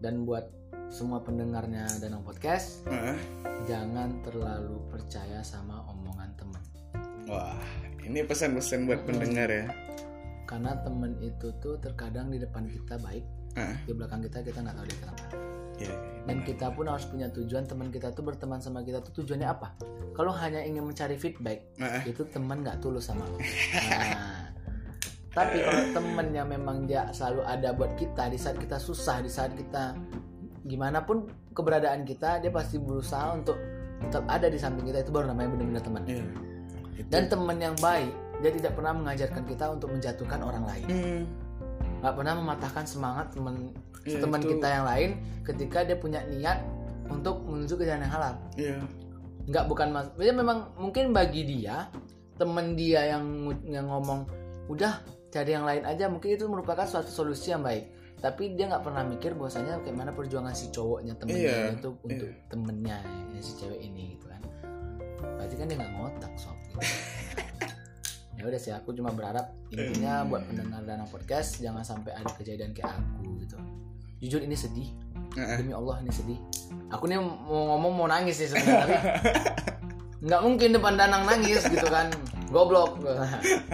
Dan buat semua pendengarnya Danang Podcast, Ah, jangan terlalu percaya sama omongan teman. wah ini pesan-pesan buat pendengar ya Karena temen itu tuh terkadang di depan kita baik, Ah, di belakang kita kita nggak tahu dia kenapa. iya iya. Dan kita pun harus punya tujuan teman kita tuh berteman sama kita tuh tujuannya apa? Kalau hanya ingin mencari feedback, Ah, itu teman nggak tulus sama lo. Nah, tapi kalau temen yang memang dia selalu ada buat kita di saat kita susah, di saat kita gimana pun keberadaan kita, dia pasti berusaha untuk tetap ada di samping kita itu baru namanya benar-benar teman. iya itu. dan teman yang baik dia tidak pernah mengajarkan kita untuk menjatuhkan orang lain. Hmm, pernah mematahkan semangat teman Iya, teman kita yang lain ketika dia punya niat untuk menuju ke jalan yang halal. Iya. Nggak bukan mas dia memang mungkin bagi dia teman dia yang yang ngomong udah cari yang lain aja. Mungkin itu merupakan suatu solusi yang baik. Tapi dia nggak pernah mikir bahwasanya kayak mana perjuangan si cowoknya temennya Iya, itu untuk temennya ya, si cewek ini gitu kan. Berarti kan dia nggak ngotak sob. gitu. ya udah sih aku cuma berharap intinya buat pendengar dana podcast jangan sampai ada kejadian kayak aku gitu. Jujur ini sedih. Demi Allah ini sedih. Aku nih mau ngomong mau nangis sih sebenarnya tapi nggak mungkin depan danang nangis gitu kan. Goblok.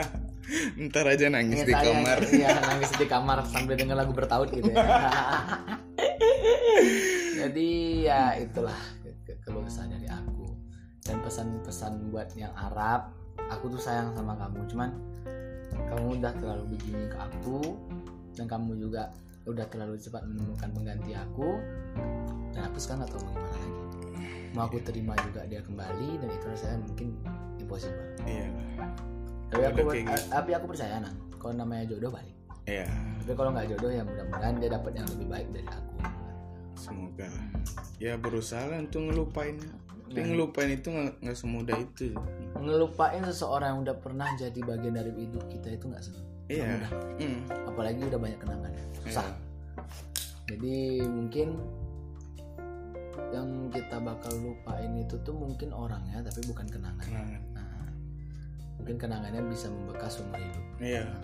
Ntar aja nangis di Saya- kamar. iya nangis di kamar sambil denger lagu bertaut gitu ya. Jadi ya itulah ke- ke- keluh kesah dari aku. Dan pesan-pesan buat yang Arab aku tuh sayang sama kamu. Cuman kamu udah terlalu begini ke aku dan kamu juga udah terlalu cepat menemukan pengganti aku dan aku sekarang tahu mau gimana lagi. Mau aku terima juga dia kembali dan itu rasanya mungkin impossible. Iya. Tapi aku gitu. tapi aku percaya nang. Kalau namanya jodoh balik. Iya. Tapi kalau nggak jodoh ya mudah-mudahan dia dapat yang lebih baik dari aku. Semoga. Ya berusaha untuk ngelupain tapi Nah. ngelupain itu nggak semudah itu ngelupain seseorang yang udah pernah jadi bagian dari hidup kita itu nggak senang iya mudah Hmm. apalagi udah banyak kenangan susah Iya. jadi mungkin yang kita bakal lupain itu tuh mungkin orangnya tapi bukan kenangan kenangan Nah, mungkin kenangannya bisa membekas seumur hidup iya Nah,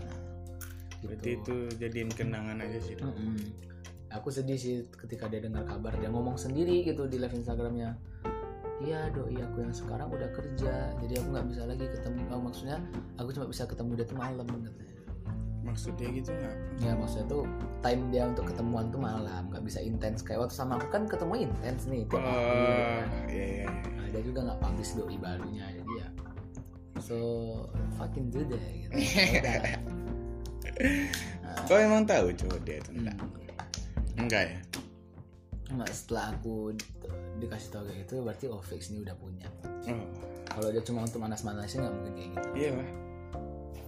berarti gitu. itu jadiin kenangan aja sih Dok. Mm-mm. Aku sedih sih ketika dia dengar kabar dia ngomong sendiri gitu di live Instagramnya. Iya doi aku yang sekarang udah kerja jadi aku nggak bisa lagi ketemu. Oh, maksudnya aku cuma bisa ketemu dia tuh malam katanya. maksudnya gitu nggak Ya maksudnya tuh time dia untuk ketemuan tuh malam nggak bisa intens kayak waktu sama aku kan ketemu intens nih tiap hari. oh kan. iya iya iya. Nah, dia juga nggak publish doi barunya jadi ya. So fucking do that gitu. Udah. kau emang tahu coba dia itu enggak Hmm. enggak ya Cuma setelah aku di- dikasih tau kayak gitu berarti oh fix ini udah punya. oh kalau dia cuma untuk manas-manasin nggak mungkin kayak gitu. Iya. Lah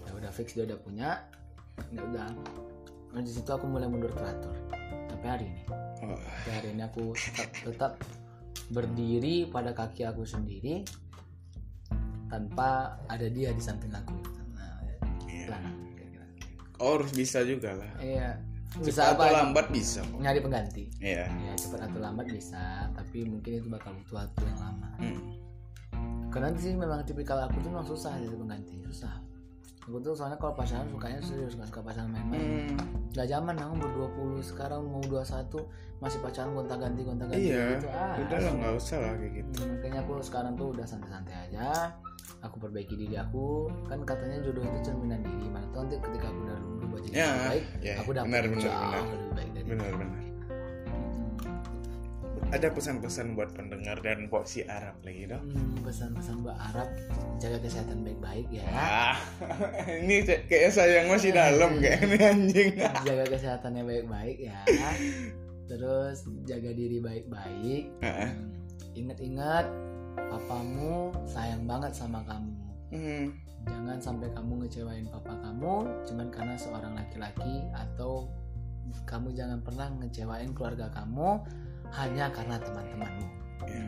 ya udah fix dia udah punya. Ya udah nah, di situ aku mulai mundur teratur sampai hari ini. Oh. Sampai hari ini aku tetap, tetap berdiri pada kaki aku sendiri tanpa ada dia di samping aku. Nah, iya. Pelan, kira-kira. oh harus bisa juga lah. Iya cepat bisa atau apa lambat bisa nyari pengganti. Iya. Ya cepat atau lambat bisa tapi mungkin itu bakal butuh waktu yang lama. Hmm. karena sih memang tipikal aku tuh memang susah jadi pengganti susah. Aku tuh soalnya kalau pacaran sukanya serius nggak suka pacaran main-main. Hmm. nggak zaman aku umur 20 sekarang mau 21 masih pacaran gonta ganti gonta ganti iya. gitu. Ah udah lah nggak usah lah kayak gitu. Hmm, makanya aku sekarang tuh udah santai-santai aja. Aku perbaiki diri aku. Kan katanya jodoh itu cerminan diri. Mana tahu nanti ketika aku udah berubah jadi Ya, lebih baik ya, aku dapat benar, benar, jauh benar. lebih baik dari benar benar. Ada pesan-pesan buat pendengar dan posi Arab lagi dong? Hmm, pesan-pesan buat Arab jaga kesehatan baik-baik ya. Ah ini kayak sayang masih dalam kayak ini anjing. Jaga kesehatannya baik-baik ya. Terus jaga diri baik-baik. Ah, Hmm, ingat-ingat papamu sayang banget sama kamu. Hmm. Jangan sampai kamu ngecewain papa kamu cuman karena seorang laki-laki atau kamu jangan pernah ngecewain keluarga kamu hanya karena teman-temanmu. Ya.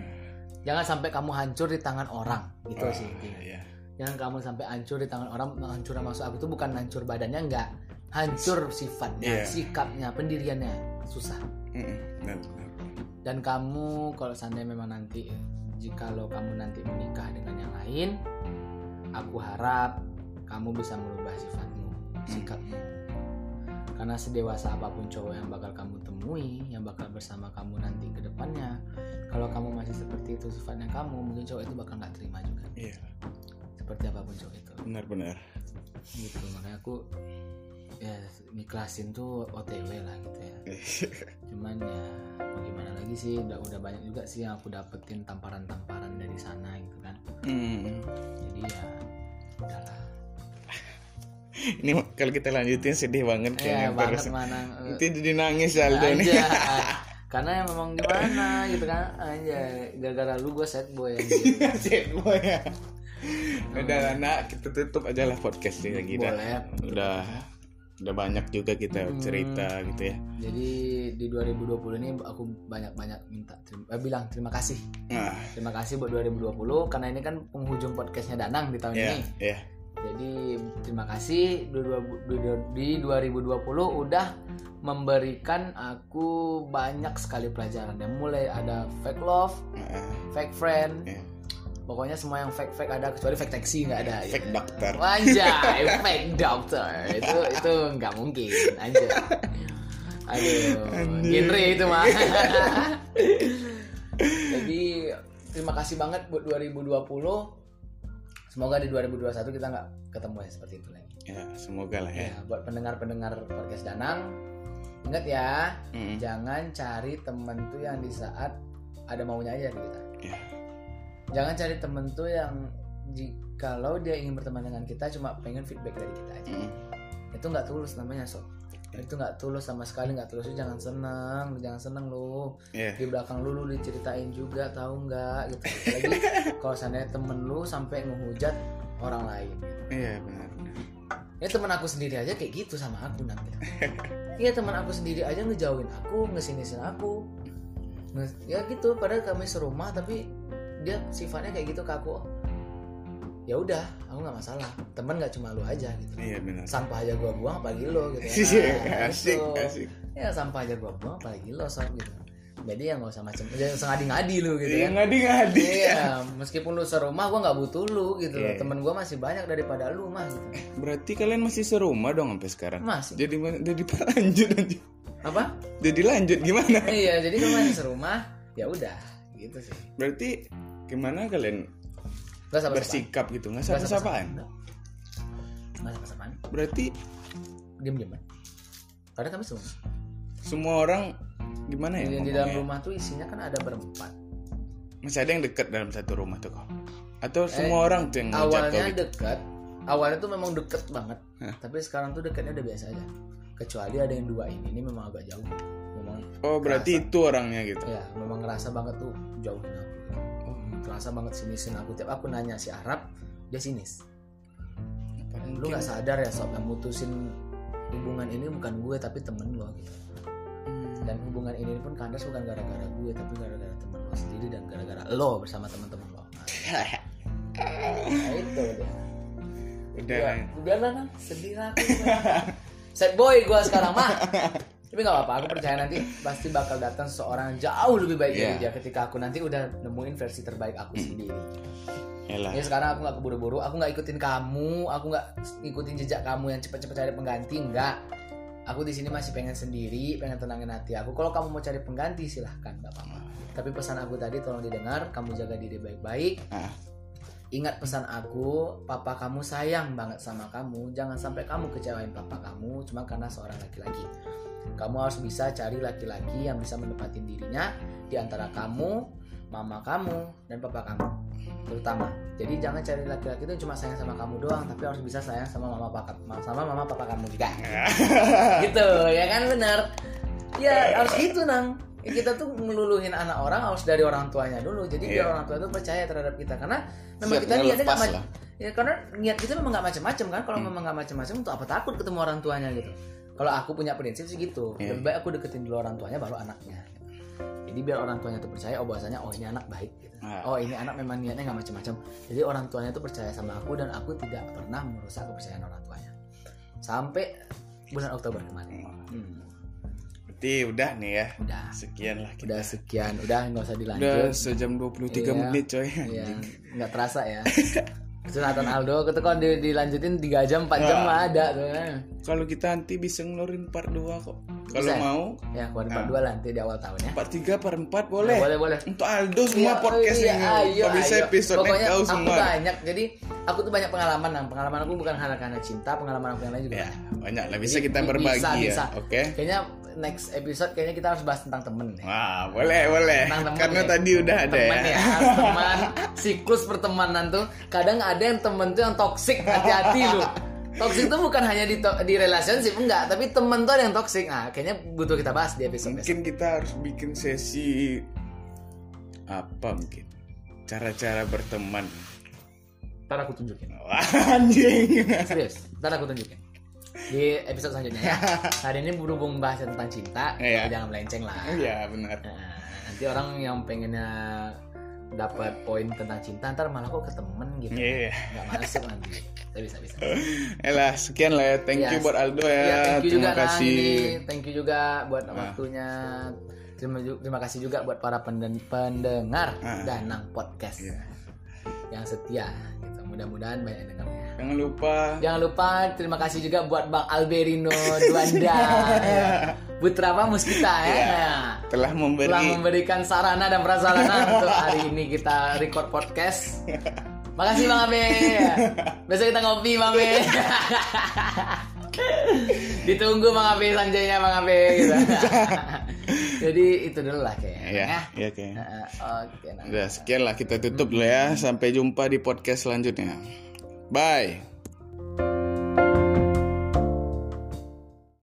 jangan sampai kamu hancur di tangan orang. Itu Oh, sih intinya iya. jangan kamu sampai hancur di tangan orang hancur maksud aku itu bukan hancur badannya enggak. Hancur sifatnya Iya. sikapnya pendiriannya. Susah. Dan kamu kalau seandainya memang nanti jika lo kamu nanti menikah dengan yang lain aku harap kamu bisa merubah sifatmu sikapmu. Karena sedewasa apa pun cowok yang bakal kamu temui yang bakal bersama kamu nanti ke depannya kalau kamu masih seperti itu sifatnya kamu mungkin cowok itu bakal nggak terima juga. Iya. Seperti apa pun cowok itu. Benar-benar gitu makanya aku ya niklasin tuh OTW lah gitu ya. Cuman ya mau gimana lagi sih udah udah banyak juga sih yang aku dapetin tamparan-tamparan dari sana gitu kan. Hmm. jadi ya udahlah. Ini kalau kita lanjutin sedih banget ya kayaknya banget terus. mana nanti jadi nangis Aldo nih. aja karena ya memang gimana gitu kan. Aja gara-gara lu gue set boy anjir. Cek gua ya. Udah anak kita tutup aja lah podcast ini lagi dah. Boleh. udah udah banyak juga kita Hmm. cerita gitu ya Jadi di 2020 ini aku banyak-banyak minta terima, eh, bilang terima kasih. nah Terima kasih buat 2020 karena ini kan penghujung podcastnya Danang di tahun ya ini. ya Jadi terima kasih di dua- di- di 2020 udah memberikan aku banyak sekali pelajaran. Yang mulai ada fake love, Nah, fake friend, ya. Pokoknya semua yang fake fake ada kecuali fake taxi nggak ada. fake gitu. dokter Anjay, fake doctor itu itu nggak mungkin anjay. Aduh, genre itu mah. Jadi terima kasih banget buat 2020. Semoga di 2021 kita nggak ketemu ya seperti itu lagi. ya semoga lah ya Ya, buat pendengar-pendengar podcast Danang, ingat ya, Mm. jangan cari temen tuh yang di saat ada maunya aja kita. Ya. Jangan cari temen tuh yang kalau dia ingin berteman dengan kita cuma pengen feedback dari kita aja. Mm. Itu nggak tulus namanya sob. Itu nggak tulus sama sekali nggak tulus. Lu jangan seneng, lu jangan seneng lu. ya Di belakang lu lu diceritain juga tahu nggak gitu. Apalagi kalau seandainya temen lu sampai ngehujat orang lain. iya benar benar. Ya teman aku sendiri aja kayak gitu sama aku nanti. Iya teman aku sendiri aja ngejauhin aku, ngesinisin aku. Nge- ya gitu, padahal kami serumah tapi dia sifatnya kayak gitu ke aku. Ya udah, aku nggak masalah. Temen nggak cuma lu aja gitu. iya benar Sampah aja gua buang apalagi lo gitu. Iya, Nah, asik gitu. asik Ya sampah aja gua buang apalagi lo sob gitu. Jadi ya nggak usah macam, jangan ngadi-ngadi lu gitu ya. ngadi ngadi Iya, meskipun lu serumah gua nggak butuh lu gitu. loh. Iya. Temen gua masih banyak daripada lu mah gitu. berarti kalian masih serumah dong sampai sekarang Masih. jadi jadi lanjut lanjut Apa? jadi lanjut gimana iya jadi masih serumah ya udah gitu sih. Berarti gimana kalian nggak sama bersikap gitu? Nggak sapa sapaan nggak. Sama sapaan berarti diem karena kami serumah semua orang gimana ya di, di dalam rumah tuh isinya kan ada berempat. Masih ada yang dekat dalam satu rumah tuh kok? Atau semua orang tuh yang Eh, awalnya gitu? dekat. Awalnya tuh memang deket banget. Hah? tapi sekarang tuh dekatnya udah biasa aja. Kecuali ada yang dua ini ini memang agak jauh memang oh berarti itu orangnya gitu? Ya memang ngerasa banget tuh jauhin aku oh, ngerasa banget sinisin aku tiap aku nanya si Arab dia sinis. Paling lu nggak sadar ya sob yang mutusin hubungan ini bukan gue tapi temen lo gitu. Hmm. dan hubungan ini pun kandas bukan gara-gara gue tapi gara-gara teman lo sendiri dan gara-gara lo bersama teman-teman lo. Nah, itu dia. Udah. Ya, udah lah sedih lah aku. Sad boy gue sekarang mah tapi nggak apa-apa aku percaya nanti pasti bakal datang seseorang yang jauh lebih baik dari Iya. dia ketika aku nanti udah nemuin versi terbaik aku sendiri Yalah. Ya sekarang aku nggak keburu-buru, aku nggak ikutin kamu, aku nggak ikutin jejak kamu yang cepet-cepet cari pengganti, enggak. Aku di sini masih pengen sendiri, pengen tenangin hati aku. Kalau kamu mau cari pengganti silahkan, nggak apa-apa. Tapi pesan aku tadi tolong didengar, kamu jaga diri baik-baik. Ah. Ingat pesan aku, papa kamu sayang banget sama kamu. Jangan sampai kamu kecewain papa kamu cuma karena seorang laki-laki. Kamu harus bisa cari laki-laki yang bisa menepatin dirinya di antara kamu, mama kamu, dan papa kamu terutama. Jadi jangan cari laki-laki itu cuma sayang sama kamu doang tapi harus bisa sayang sama mama papa sama mama papa kamu juga. Gitu ya kan benar? Ya harus gitu nang. Ya, kita tuh meluluhin anak orang harus dari orang tuanya dulu. Jadi biar Iya. orang tua tuh percaya terhadap kita. Karena memang Siap kita niatnya ngelepas nggak lah. ma- ya karena niat kita memang nggak macam-macam kan. Kalau Hmm. memang nggak macam-macam untuk apa takut ketemu orang tuanya gitu kalau aku punya prinsip sih gitu. Iya. lebih baik aku deketin dulu orang tuanya baru anaknya. Jadi biar orang tuanya tuh percaya oh bahwasanya oh ini anak baik gitu. Ah. oh ini anak memang niatnya nggak macam-macam jadi orang tuanya tuh percaya sama aku dan aku tidak pernah merusak kepercayaan orang tuanya. Sampai bulan Oktober kemarin. Hmm, berarti udah nih ya? Udah. Sekian lah kita. Udah sekian. Udah nggak usah udah dilanjut. sejam 23 Iya. menit coy. Iya, nggak terasa ya Sunatan Aldo itu di- dilanjutin 3 jam 4 jam mah ada tuh kan. kalau kita nanti bisa ngeluarin part 2 kok. Kalau ya? mau. Ya keluarin part Ah. 2 lah nanti di awal tahun ya. Part 3 part 4 boleh. boleh boleh. Untuk Aldo semua Iya, podcast iya, ini. ayo, Kalau bisa episode Pokoknya kau aku semua. banyak jadi aku tuh banyak pengalaman nang. Pengalaman aku bukan hanya karena cinta pengalaman aku yang lain juga ya banyak. lah. Bisa Jadi, kita berbagi bisa, ya oke? Kayaknya next episode kayaknya kita harus bahas tentang temen nih Wah, boleh, boleh. Tentang temen Karena nih. tadi udah ada teman ya. ya teman siklus pertemanan tuh kadang ada yang temen tuh yang toksik hati-hati lu toksik tuh bukan hanya di to- di relationship enggak tapi temen tuh ada yang toksik nah kayaknya butuh kita bahas di episode besok Mungkin kita harus bikin sesi apa mungkin cara-cara berteman Ntar aku tunjukin. Wah, anjing. Serius, ntar aku tunjukin. Di episode selanjutnya ya. Hari ini berhubung bahas tentang cinta, Iya. jangan melenceng lah. Iya, benar. Nah, nanti orang yang pengennya dapat poin tentang cinta ntar malah kok ke temen gitu Iya. nggak masuk nanti Tapi bisa bisa Elah, sekian lah ya. Thank Yes. you buat Aldo ya. ya thank you Terima juga Nang, kasih. ini. thank you juga buat Ah. waktunya terima, terima kasih juga buat para penden- pendengar Ah. Danang Podcast Iya. yang setia gitu. mudah-mudahan banyak yang dengarnya Jangan lupa Jangan lupa terima kasih juga buat Bang Alberino Duanda ya. Putra Pamus kita ya. Nah, telah memberi telah memberikan sarana dan prasarana untuk hari ini kita record podcast. Makasih Bang Abe. Besok kita ngopi Bang Abe. Ditunggu Bang Abe sanjainya Bang Abe gitu. Jadi itu dulu lah kayaknya. Iya, ya. iya kayaknya. Nah, Oke, nah. Udah sekian lah kita tutup dulu ya. Sampai jumpa di podcast selanjutnya. Bye.